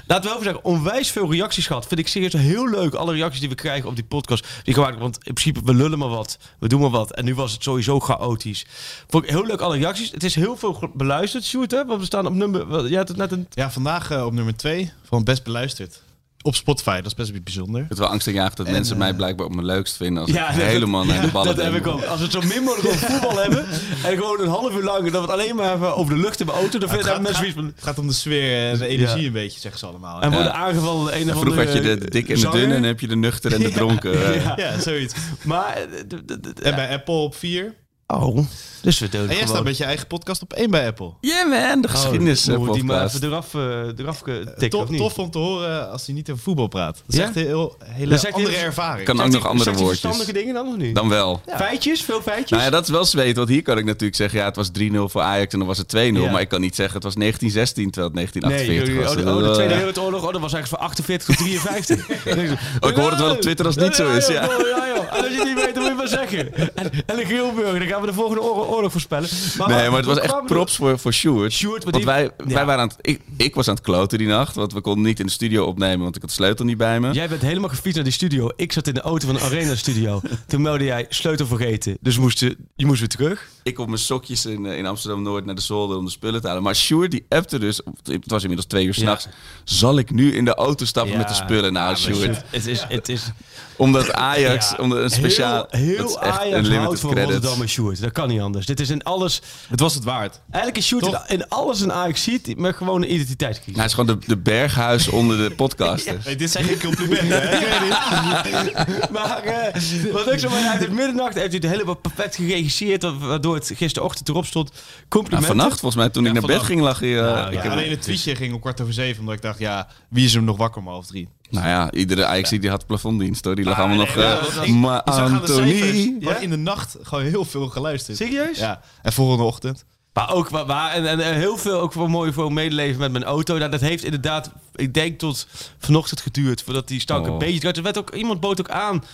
laten we even zeggen, onwijs veel reacties gehad. Vind ik serieus heel leuk. Alle reacties die we krijgen op die podcast. Die gemaakt, want in principe, we lullen maar wat. We doen maar wat. En nu was het sowieso chaotisch. Vond ik heel leuk, alle reacties. Het is heel veel beluisterd, hè? Want we staan op nummer... Jij had het net een... Ja, vandaag eh, op nummer 2 van Best Beluisterd. Op Spotify, dat is best bijzonder. Het is wel angstaanjagend dat En, mensen eh, mij blijkbaar op mijn leukst vinden als Ja, ik dat- helemaal naar de ballen Dat heb ik ook. Als we het zo min mogelijk over voetbal hebben... en gewoon een half uur lang... dat we het alleen maar hebben over de lucht in mijn auto... dan Het vinden gaat, mensen gaat- zoiets van... het gaat om de sfeer en de energie Ja. een beetje, zeggen ze allemaal. En Ja, worden aangevallen een of vroeger andere... had je de, de dikke en de zanger. dunne en dan heb je de nuchter en de dronken. eh. Ja. ja zoiets. Maar... eh, En bij Apple op 4. Oh, dus we doen En jij gewoon... staat met je eigen podcast op 1 bij Apple. Yeah man, de Oh, geschiedenis moeten we die maar even eraf, eh, eraf eh, tikken, Tof, of niet? tof om te horen als hij niet over voetbal praat. Dat is Ja? echt een heel, hele andere ervaring. Kan ook nog andere woordjes. verstandige dingen dan of niet? Dan wel. Feitjes? Veel feitjes? Nou ja, dat is wel zweet, want hier kan ik natuurlijk zeggen, ja, het was 3-0 voor Ajax en dan was het 2-0. Ja. Maar ik kan niet zeggen, het was 1916 terwijl het Nee, 1948 oh, was. de, oh, de Tweede Wereldoorlog, oh, dat was eigenlijk van 48 tot 53. Oh, ik hoor het wel op Twitter als het niet zo is, ja. Ja, ja, joh. En als je het niet weet, dan moet je maar zeggen. En, en de Grilburger, dan gaan we de volgende oorlog, voorspellen. Nee, maar het was echt props voor, voor Sjoerd. Sjoerd, want die- wij, ja. wij waren aan het, ik, ik was aan het kloten die nacht, want we konden niet in de studio opnemen, want ik had de sleutel niet bij me. Jij bent helemaal gefietst naar die studio. Ik zat in de auto van de Arena Studio. Toen meldde jij sleutel vergeten. Dus moest je, je moest weer terug. Ik op mijn sokjes in, eh, in Amsterdam-Noord naar de zolder om de spullen te halen. Maar Sjoerd die appte dus, het was inmiddels twee uur s'nachts, zal ik nu in de auto stappen met de spullen? Nou, maar Sjoerd, Het is, het is omdat Ajax, ja, omdat een speciaal, Heel, heel Ajax houdt van. Rotterdam en Sjoerd. Dat kan niet anders. Dit is in alles... Het was het waard. Eigenlijk is Sjoerd in, alles een Ajax ziet, maar gewoon een identiteitscrisis. Hij is gewoon de, de berghuis onder de podcasters. Hey, dit zijn geen complimenten, hè? Maar eh, wat ik zo maar uit het middernacht heeft hij het helemaal perfect geregisseerd, waardoor het gisterochtend erop stond. Nou, Complimenten. vannacht, volgens mij, toen ik naar bed ging, lag hij... eh, Nou, ik ja. heb- Alleen het tweetje ging om kwart over zeven, omdat ik dacht, ja, wie is er nog wakker om half drie? Nou ja, iedere Ajax die had plafonddienst hoor. Die lag Ah, allemaal nee, nog... ja, eh, maar cijfers, Anthony... hadden in de nacht gewoon heel veel geluisterd. Serieus? Ja, en volgende ochtend. Maar ook waar, en, en, en heel veel ook voor mooi voor medeleven met mijn auto. Nou, dat heeft inderdaad, ik denk tot vanochtend geduurd voordat die stank Oh. een beetje. Er werd ook iemand bood ook aan.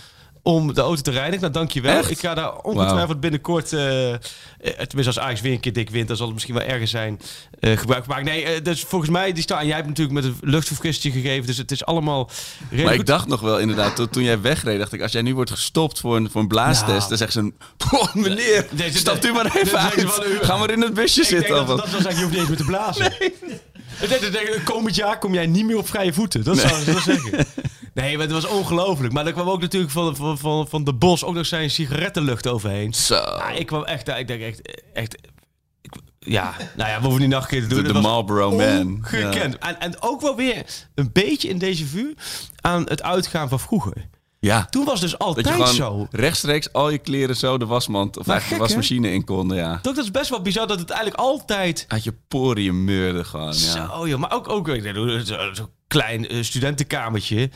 Om de auto te reinigen. Nou, dankjewel. Echt? Ik ga daar ongetwijfeld binnenkort, eh, eh, tenminste als Ajax weer een keer dik wint, dan zal het misschien wel ergens zijn, eh, gebruik maken. Nee, eh, dus volgens mij, die staan, jij hebt natuurlijk met een luchtverfrissing gegeven, dus het is allemaal redelijk Maar ik goed. dacht nog wel inderdaad, toen, toen jij wegreed, dacht ik, als jij nu wordt gestopt voor een, voor een blaastest, Nou. dan zegt ze een, "Poh, meneer, stapt u maar even uit. van u- Ga maar in het busje Ik denk zitten. dat, dat wat." wil zeggen, je hoeft niet eens meer te blazen. Ik ik denk, komend jaar kom jij niet meer op vrije voeten. Dat zou ze wel zeggen. Nee, maar het was ongelooflijk. Maar er kwam ook natuurlijk van, van, van, van de bos ook nog zijn sigarettenlucht overheen. Zo, ik kwam echt, ik denk echt, echt ja, nou ja, we hoeven niet nog een keer te doen. de, de Marlboro Man. Ongekend. En, en ook wel weer een beetje in deze vuur aan het uitgaan van vroeger. Ja, Toen was dus dat altijd zo. rechtstreeks al je kleren zo de wasmand of eigenlijk de hè? wasmachine in konden, ja. Toch, dat is best wel bizar dat het eigenlijk altijd Uit je poriën meurde gewoon, ja. Zo, joh. Maar ook, ook zo'n zo klein eh, studentenkamertje.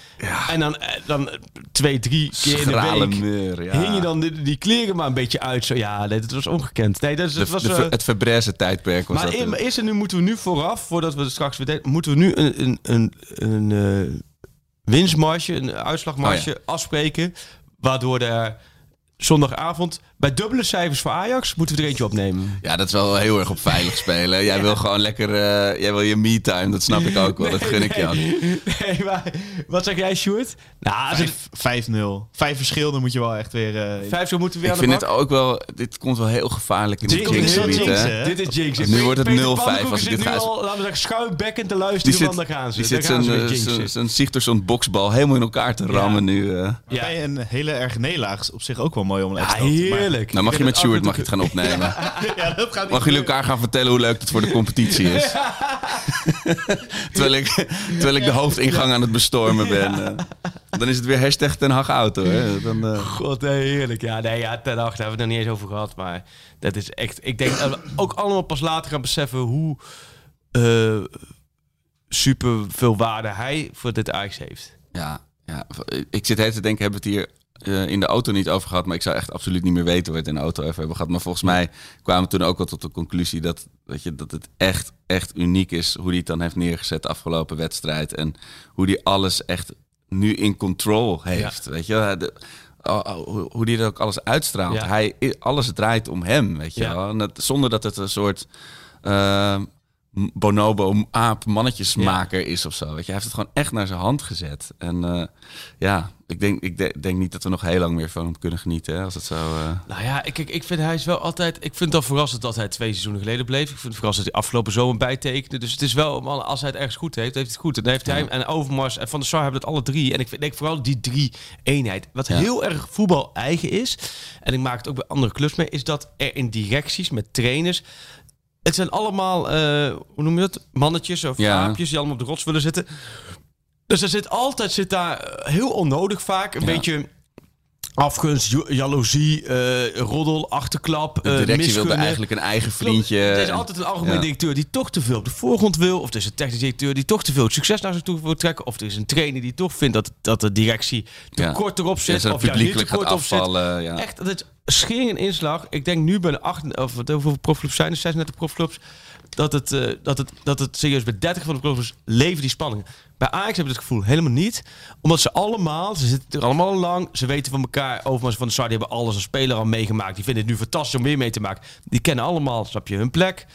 En dan, eh, dan twee, drie keer in de week meur, ja. hing je dan die, die kleren maar een beetje uit. Zo, ja, nee, dat was ongekend. Nee, dat, is, De, dat was... de, eh, het Verbreze tijdperk was maar dat. maar eerst en nu moeten we nu vooraf, voordat we het straks weer moeten we nu een, een, een, een winstmarge, een uitslagmarge afspreken. Waardoor er zondagavond bij dubbele cijfers voor Ajax moeten we er eentje opnemen. Ja, dat is wel heel erg op veilig spelen. Jij wil gewoon lekker, eh, jij wil je me-time, dat snap ik ook wel. Dat gun ik ook. Nee, maar wat zeg jij, Sjoerd? Nou, als het Vijf- 5-0. Vijf verschil, dan moet je wel echt weer... eh, vijf zo moeten we weer Ik aan de vind het ook wel, dit komt wel heel gevaarlijk in de jinx? Dit is Jinx. Nu wordt het Peter 0-5 Pannenkoek als ik zit dit nu ga- al, laten we zeggen, schuimbekkend te Die luisteren, zit, want daar gaan ze. die Daar zit gaan zijn, ze met eh, zijn, Sigtersson boksbal helemaal in elkaar te rammen nu. eh. Ja. Een hele erge nederlaag is op zich ook wel mooi om een Ja, heerlijk. Nou, mag je met Stuart mag je het gaan opnemen? Ja, dat gaat niet Mag jullie elkaar gaan vertellen hoe leuk het voor de competitie is? terwijl, ik, terwijl ik de hoofdingang aan het bestormen ben. eh. dan is het weer hashtag Ten Hag auto. Hè? Dan, eh, God, heerlijk. Ja, nee, ja, ten acht hebben we het nog niet eens over gehad. Maar dat is echt... Ik denk dat we ook allemaal pas later gaan beseffen hoe eh, super veel waarde hij voor dit Ajax heeft. Ja, ja, ik zit heel te denken, hebben we het hier eh, in de auto niet over gehad, maar ik zou echt absoluut niet meer weten we het in de auto over hebben gehad. Maar volgens mij kwamen we toen ook al tot de conclusie dat, dat, je, dat het echt, echt uniek is hoe hij het dan heeft neergezet de afgelopen wedstrijd. En hoe hij alles echt nu in control heeft. Weet je, de, oh, oh, hoe- hoe hij er ook alles uitstraalt. Ja. Hij, alles draait om hem, weet je Ja. wel. En dat, zonder dat het een soort... eh, bonobo aap mannetjesmaker is of zo. Weet je, hij heeft het gewoon echt naar zijn hand gezet. En eh, ja, ik denk, ik de- denk niet dat we nog heel lang meer van hem kunnen genieten. Hè, als het zo. eh, Nou ja, ik, ik, vind hij is wel altijd... Ik vind het wel verrassend dat hij twee seizoenen geleden bleef. Ik vind het verrassend dat hij afgelopen zomer bijtekende. Dus het is wel, man, als hij het ergens goed heeft, heeft hij het goed. En dan heeft hij en Overmars en Van der Sar hebben het alle drie. En ik vind, denk vooral die drie eenheid. Wat Ja. heel erg voetbal eigen is, en ik maak het ook bij andere clubs mee, is dat er in directies met trainers... Het zijn allemaal, eh, hoe noem je dat? Mannetjes of Ja. aapjes die allemaal op de rots willen zitten. Dus er zit altijd zit daar eh, heel onnodig vaak een Ja. beetje afgunst, jaloezie, eh, roddel, achterklap, de eh, directie wilde eigenlijk een eigen vriendje. Er is altijd een algemeen ja. directeur die toch te veel op de voorgrond wil. Of er is een technisch directeur die toch te veel succes naar zich toe wil trekken. Of er is een trainer die toch vindt dat, dat de directie te Ja. kort erop zit. of juist niet te kort op zit. afvallen. Ja. Echt, dat is schering en inslag. Ik denk nu bij de acht, of hoeveel profclubs zijn er? 36 profclubs. Dat het, dat, het, dat het serieus bij 30 van de profclubs leven die spanningen. Bij Ajax heb ik het gevoel helemaal niet. Omdat ze allemaal, ze zitten er allemaal al lang. Ze weten van elkaar. Overmars van de Sar, die hebben alles als speler al meegemaakt. Die vinden het nu fantastisch om weer mee te maken. Die kennen allemaal, snap je, hun plek.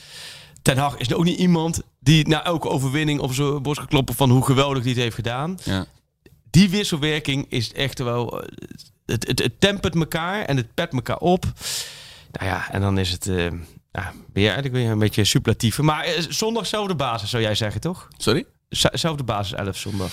Ten Hag is ook niet iemand die na elke overwinning op zijn borst gaat kloppen van hoe geweldig die het heeft gedaan Ja. die wisselwerking is echt wel. eh, Het, het, het tempert elkaar en het pet elkaar op. Nou ja, en dan is het. eh ja, weer eigenlijk weer een beetje superlatieve. Maar eh, zondag zelfde basis, zou jij zeggen, toch? Sorry? Zelfde basis 11 zondag.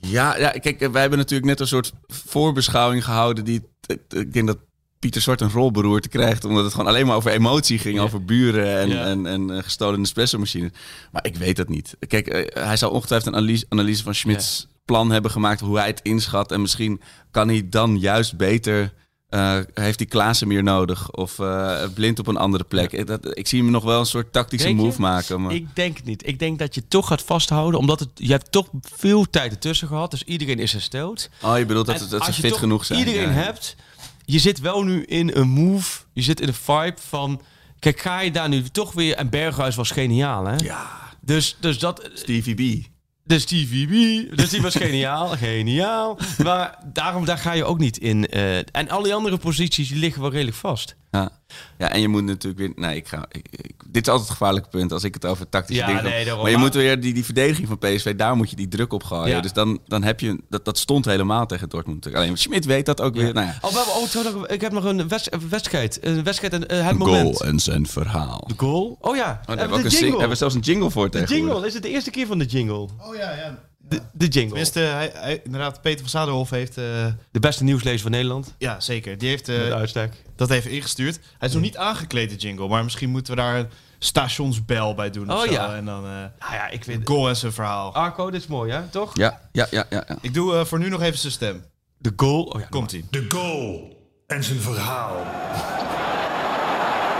Ja, ja, kijk, wij hebben natuurlijk net een soort voorbeschouwing gehouden. Die, ik denk dat Pieter Zwart een rolberoerte krijgt. Omdat het gewoon alleen maar over emotie ging. Ja. Over buren en, Ja. en, en eh, gestolen espresso-machines. Maar ik weet dat niet. Kijk, eh, hij zou ongetwijfeld een analyse, analyse van Schmidts plan hebben gemaakt. Hoe hij het inschat. En misschien kan hij dan juist beter... eh, heeft hij Klaassen meer nodig? Of eh, blind op een andere plek? Ik, dat, ik zie hem nog wel een soort tactische move maken. Maar... Ik denk het niet. Ik denk dat je toch gaat vasthouden. Omdat het, je hebt toch veel tijd ertussen gehad. Dus iedereen is hersteld. Oh, je bedoelt dat, En ze fit genoeg zijn? Iedereen Ja. hebt. Je zit wel nu in een move. Je zit in een vibe van. Kijk, ga je daar nu toch weer. En Berghuis was geniaal, hè? Ja, Dus, dus dat. Stevie B. De Stevie B. Dus die was geniaal. Geniaal. Maar daarom, daar ga je ook niet in. eh, en al die andere posities liggen wel redelijk vast. Ja. ja, en je moet natuurlijk weer... Nee, ik ga, ik, ik- dit is altijd het gevaarlijke punt als ik het over tactische Ja, dingen heb. nee, daarom. Maar je Maar- moet weer die, die verdediging van PSV, daar moet je die druk op gooien. Ja. Dus dan, dan heb je... Dat, dat stond helemaal tegen Dortmund. Alleen Schmidt weet dat ook weer. Nou ja. Oh, we hebben- oh, ik heb nog een wed- een wedstrijd. Een wedstrijd en eh, het moment. en zijn verhaal. De goal. Oh ja, Oh, daar hebben hebben, we we de zelfs een jingle voor de tegenwoordig. jingle. Is het de eerste keer van de jingle? Oh ja, ja. De, de jingle. Tenminste, hij, hij- inderdaad, Peter van Zaderhof heeft... eh, De beste nieuwslezer van Nederland. ja, zeker. Die heeft eh, uitstek. dat even ingestuurd. Hij is nog niet aangekleed, de jingle. Maar misschien moeten we daar een stationsbel bij doen of Oh, zo. ja. En dan eh Nou ja, ik vind... goal en zijn verhaal. Arco, dit is mooi, hè? Toch? Ja, ja, ja, ja. ja. Ik doe eh, voor nu nog even zijn stem. De goal. Oh ja, Komt-ie. De goal en zijn verhaal.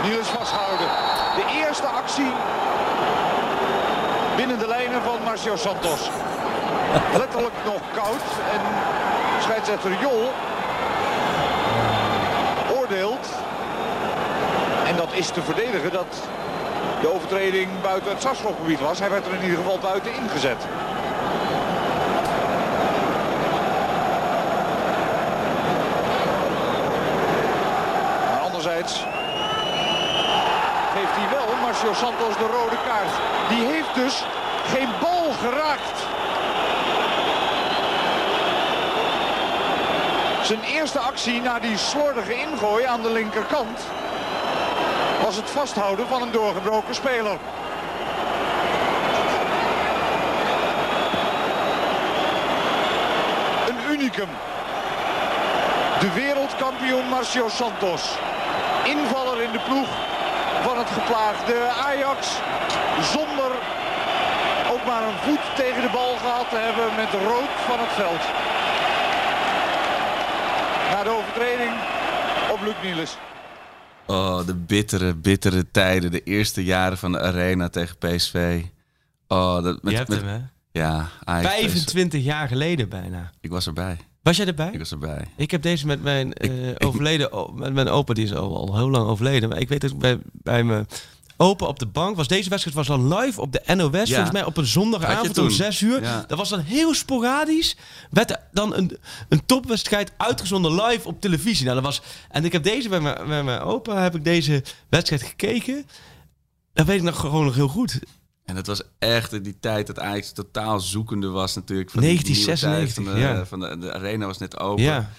Niels vasthouden. De eerste actie binnen de lijnen van Marcio Santos. Letterlijk nog koud en scheidsrechter Jol oordeelt. En dat is te verdedigen dat de overtreding buiten het strafschopgebied was. Hij werd er in ieder geval buiten ingezet. Anderzijds geeft hij wel Marcio Santos de rode kaart. Die heeft dus geen bal geraakt. Zijn eerste actie na die slordige ingooi aan de linkerkant was het vasthouden van een doorgebroken speler. Een unicum. De wereldkampioen Marcio Santos. Invaller in de ploeg van het geplaagde Ajax. Zonder ook maar een voet tegen de bal gehad te hebben met rood van het veld. Na de overtreding op Luc Niels. Oh, de bittere, bittere tijden. De eerste jaren van de arena tegen PSV. Oh, dat, met, Je hebt met- hem, hè? Ja, Ajax, PSV. 25 jaar geleden bijna. Ik was erbij. Was jij erbij? Ik was erbij. Ik heb deze met mijn eh, ik- overleden, met mijn opa, die is al, al heel lang overleden. Maar ik weet dat ik bij, bij mijn opa op de bank was. Deze wedstrijd was dan live op de NOS, Ja. volgens mij op een zondagavond om toen? 6 uur. Dat was dan heel sporadisch. Werd er dan een, een topwedstrijd uitgezonden live op televisie. Nou, dat was, en ik heb deze bij mijn, bij mijn opa, heb ik deze wedstrijd gekeken. Dat weet ik nog gewoon nog heel goed. En het was echt in die tijd dat Ajax totaal zoekende was natuurlijk. Van die nieuwe 1996, tijd Van de, ja. van de, de arena was net open. Ja.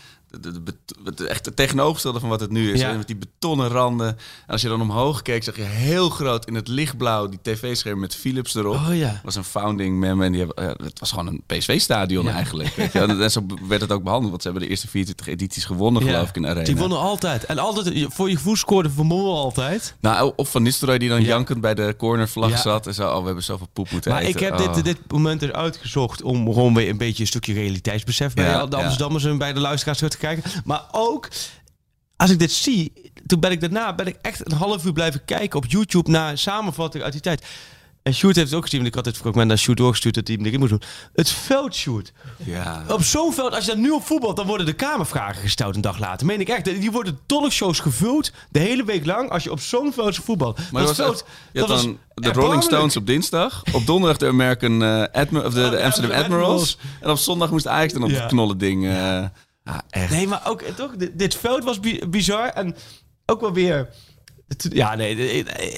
Het echt het tegenovergestelde van wat het nu is. Ja. Met die betonnen randen. En als je dan omhoog keek, zag je heel groot in het lichtblauw die tv-scherm met Philips erop. Oh ja. Dat was een founding member. En die hebben, het was gewoon een PSV-stadion Ja. eigenlijk. Weet je. En zo werd het ook behandeld. Want ze hebben de eerste 24 edities gewonnen, geloof ik, in arena. Die wonnen altijd. En altijd, voor je gevoel scoorde Van Bommel altijd. Nou, of Van Nistelrooy die dan Ja. jankend bij de cornervlag zat. En zo, oh, we hebben zoveel poep moeten Maar eten. ik heb Oh. dit, dit moment dus uitgezocht om gewoon weer een beetje een stukje realiteitsbesef bij de. Amsterdammers en bij de luisteraars te kijken. Maar ook, als ik dit zie, toen ben ik daarna ben ik echt een half uur blijven kijken op YouTube naar een samenvatting uit die tijd. En Sjoerd heeft het ook gezien, want ik had het fragment naar Sjoerd doorgestuurd dat hij hem erin moest doen. Het veld, Sjoerd. Ja. Op zo'n veld, als je dat nu op voetbalt, dan worden de kamervragen gesteld een dag later. Meen ik echt. Die worden talkshows gevuld de hele week lang als je op zo'n veld voetbalt. Maar dat veld, dat was dan de Rolling. Stones op dinsdag. Op donderdag de American Admi- of de, de Oh, Amsterdam Admirals. En op zondag moest Ajax dan op het knollen ding. eh ja, echt. Nee, maar ook eh, toch, dit, dit veld was bi- bizar en ook wel weer. Ja, nee,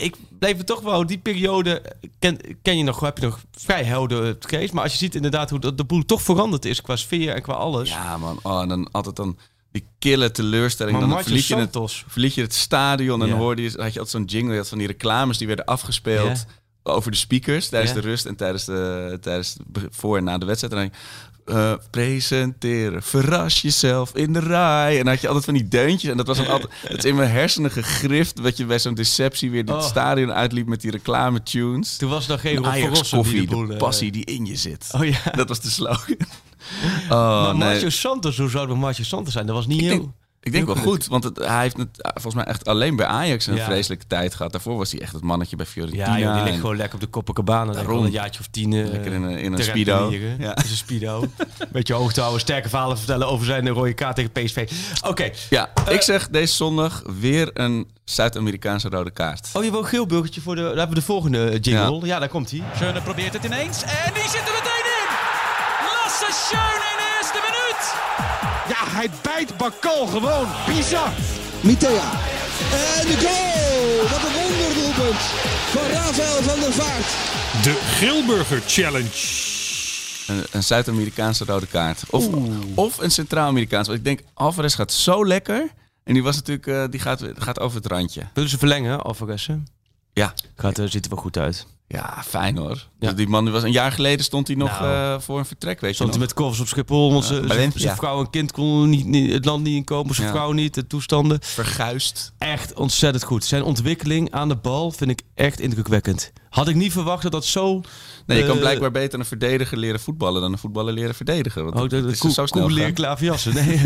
ik, bleef het toch wel. Die periode ken, ken je nog, heb je nog vrij helder geest. Maar als je ziet inderdaad hoe de, de boel toch veranderd is qua sfeer en qua alles. Ja, man. Oh, en dan altijd dan die kille teleurstelling. Maar dan verliet je, het, verliet je het stadion en Ja. dan hoorde je, had je altijd zo'n jingle. Had van die reclames die werden afgespeeld over de speakers tijdens Ja. de rust en tijdens de, tijdens de, voor en na de wedstrijd. En dan eh, presenteren, verras jezelf in de rij. En dan had je altijd van die deuntjes. En dat was dan altijd, dat is in mijn hersenen gegrift. Dat je bij zo'n deceptie weer dit Oh. stadion uitliep met die reclame tunes. Toen was er nog geen Rob van Ajax Rossum die koffie, de boel, de eh, passie die in je zit. Oh ja. Dat was de slogan. Oh, maar nee. Marcio Santos, hoe zou het met Marcio Santos zijn? Dat was niet Ik heel... denk, ik denk wel goed, want het, hij heeft het, volgens mij echt alleen bij Ajax een Ja. vreselijke tijd gehad. Daarvoor was hij echt het mannetje bij Fiorentina. Ja, joh, die ligt en- gewoon lekker op de Copacabana. Daarom. Daarom. Een jaartje of tien. eh, Lekker in een- in een speedo. Ja. Dat is een speedo. Beetje hoog te houden, sterke verhalen vertellen over zijn rode kaart tegen PSV. Oké. Ja, Eh, ik zeg deze zondag weer een Zuid-Amerikaanse rode kaart. Oh, je wil een geel burgertje voor de... Dan hebben we de volgende eh, jingle. Ja, daar komt hij. Schöne probeert het ineens en die zit er meteen hij bijt Bakal gewoon. Bizar. Mitea. En de goal! Wat een wonderdoelpunt van Rafael van der Vaart. De Grilburger Challenge. Een, een Zuid-Amerikaanse rode kaart. Of, of een Centraal-Amerikaanse. Want ik denk, Alvarez gaat zo lekker. En die was natuurlijk, eh, die gaat, gaat over het randje. Willen ze verlengen, Alvarez? Ja, Gaat, er ziet er wel goed uit. Ja fijn hoor. Ja. Die man die was een jaar geleden stond hij nog Nou. eh, voor een vertrek, weet je Stond hij met koffers op Schiphol, want Ja, ze- bij zijn vrouw en kind konden niet, niet, het land niet inkomen, zijn Ja. vrouw niet, de toestanden. Verguist. Echt ontzettend goed. Zijn ontwikkeling aan de bal vind ik echt indrukwekkend. Had ik niet verwacht dat dat zo... Nee, je kan eh, blijkbaar beter een verdediger leren voetballen dan een voetballer leren verdedigen. Want Oh, de is koe, zo snel klaverjassen. Nee.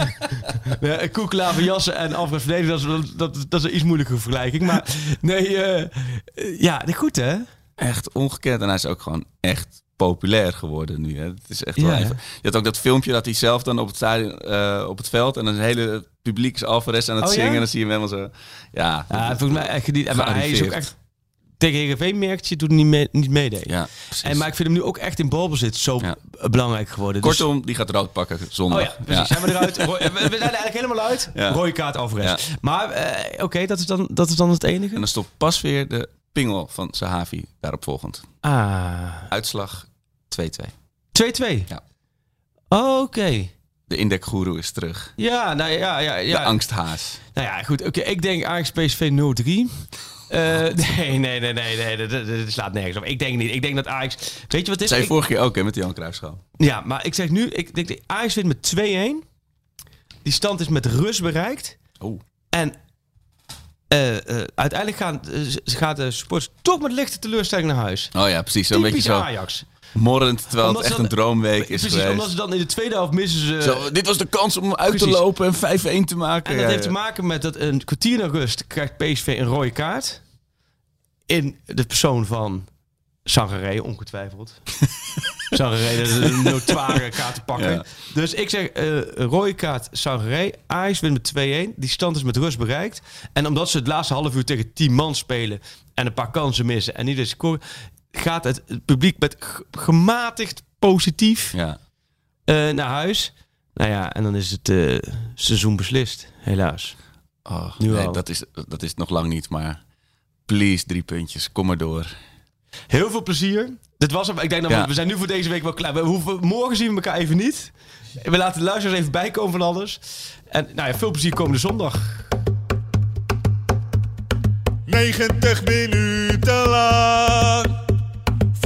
nee, koe klaverjassen en Alfred verdedigen, dat is, dat, dat is een iets moeilijke vergelijking. Maar nee, eh, ja, goed hè? Echt ongekend. En hij is ook gewoon echt populair geworden nu. Hè. Het is echt Ja, wel even. Je had ook dat filmpje dat hij zelf dan op het, stadion, op het veld en een hele publiek is Alvarez aan het Oh, ja? zingen. En dan zie je hem helemaal zo. Ja, Ja, volgens mij echt geniet. Maar hij is ook echt tegen Heerenveen merkt je toen niet, mee, niet meedeed. ja precies. En, maar ik vind hem nu ook echt in balbezit zo Ja. belangrijk geworden. Dus- Kortom, die gaat rood pakken zondag. Oh ja, precies. Zijn we eruit? We we zijn er eigenlijk helemaal uit. Ja. Rode kaart Alvarez. Ja. Maar eh, oké, dat, is dan, dat is dan het enige? En dan stopt pas weer de pingel van Sahavi daarop volgend. Ah, Uitslag 2-2. 2-2? Ja. Oké. De indekgoeroe is terug. Ja, nou ja, ja, ja. De angsthaas. Nou ja, goed. Oké, ik denk Ajax PSV 0-3. Eh, nee, nee, nee, nee, nee, dat, slaat nergens op. Ik denk niet. Ik denk dat Ajax... Weet je wat het is? Ik- vorige keer ook hè, met die Jan Cruijffschaal. Ja, maar ik zeg nu, ik denk Ajax wint met 2-1. Die stand is met rust bereikt. Oh. En eh, eh, uiteindelijk gaan, eh, gaat de sports toch met lichte teleurstelling naar huis. Oh ja, precies. Zo'n beetje zo Ajax. Morrend, terwijl Omdat het echt een droomweek is Precies, omdat ze dan in de tweede helft missen ze... Zo, dit was de kans om uit Precies. te lopen en 5-1 te maken. en dat Ja, heeft ja. te maken met dat een kwartier naar rust krijgt PSV een rode kaart. In de persoon van Sangaré, ongetwijfeld. Sangaré, dat is een notoire kaart te pakken. Ja. Dus ik zeg, een rode kaart Sangaré. Ajax wint met 2-1. Die stand is met rust bereikt. En omdat ze het laatste half uur tegen 10 man spelen... en een paar kansen missen en niet eens scoren... gaat het, het publiek met gematigd positief Ja. eh, naar huis. Nou ja, en dan is het eh, seizoen beslist, helaas. Oh, Nu nee, al. dat is, dat is nog lang niet, maar please, drie puntjes. Kom maar door. Heel veel plezier. Dit was hem. Ik denk dat Ja. we, we zijn nu voor deze week wel klaar. We hoeven, morgen zien we elkaar even niet. We laten de luisteraars even bijkomen van alles. En nou ja, veel plezier komende zondag. 90 minuten lang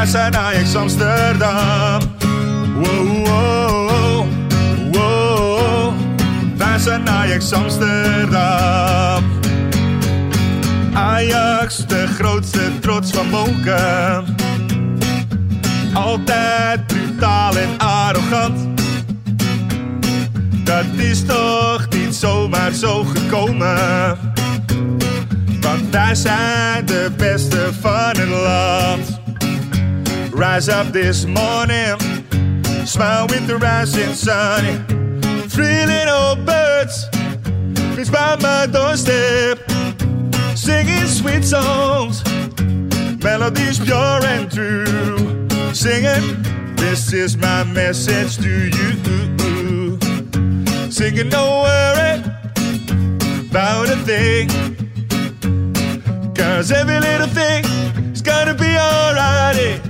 Wij zijn Ajax Amsterdam. Wow, wow, wow. Wij zijn Ajax Amsterdam. Ajax, de grootste trots van Monken. Altijd brutaal en arrogant. Dat is toch niet zomaar zo gekomen. Want wij zijn de beste van het land. Rise up this morning, smile with the rising sun. Three little birds, fits by my doorstep, singing sweet songs, melodies pure and true. Singing, this is my message to you. Singing, don't worry about a thing. Cause every little thing is gonna be alright.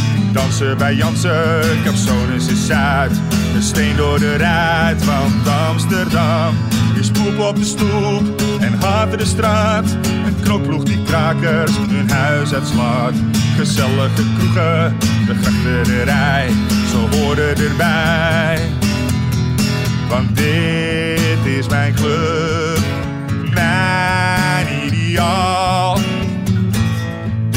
Dansen bij Jansen, Capsones is Zuid. Een steen door de ruit, want Amsterdam is poep op de stoep en haat de straat. Een knokploeg die krakers hun huis uitslaat. Gezellige kroegen, de grachterij, ze horen erbij. Want dit is mijn club, mijn ideaal.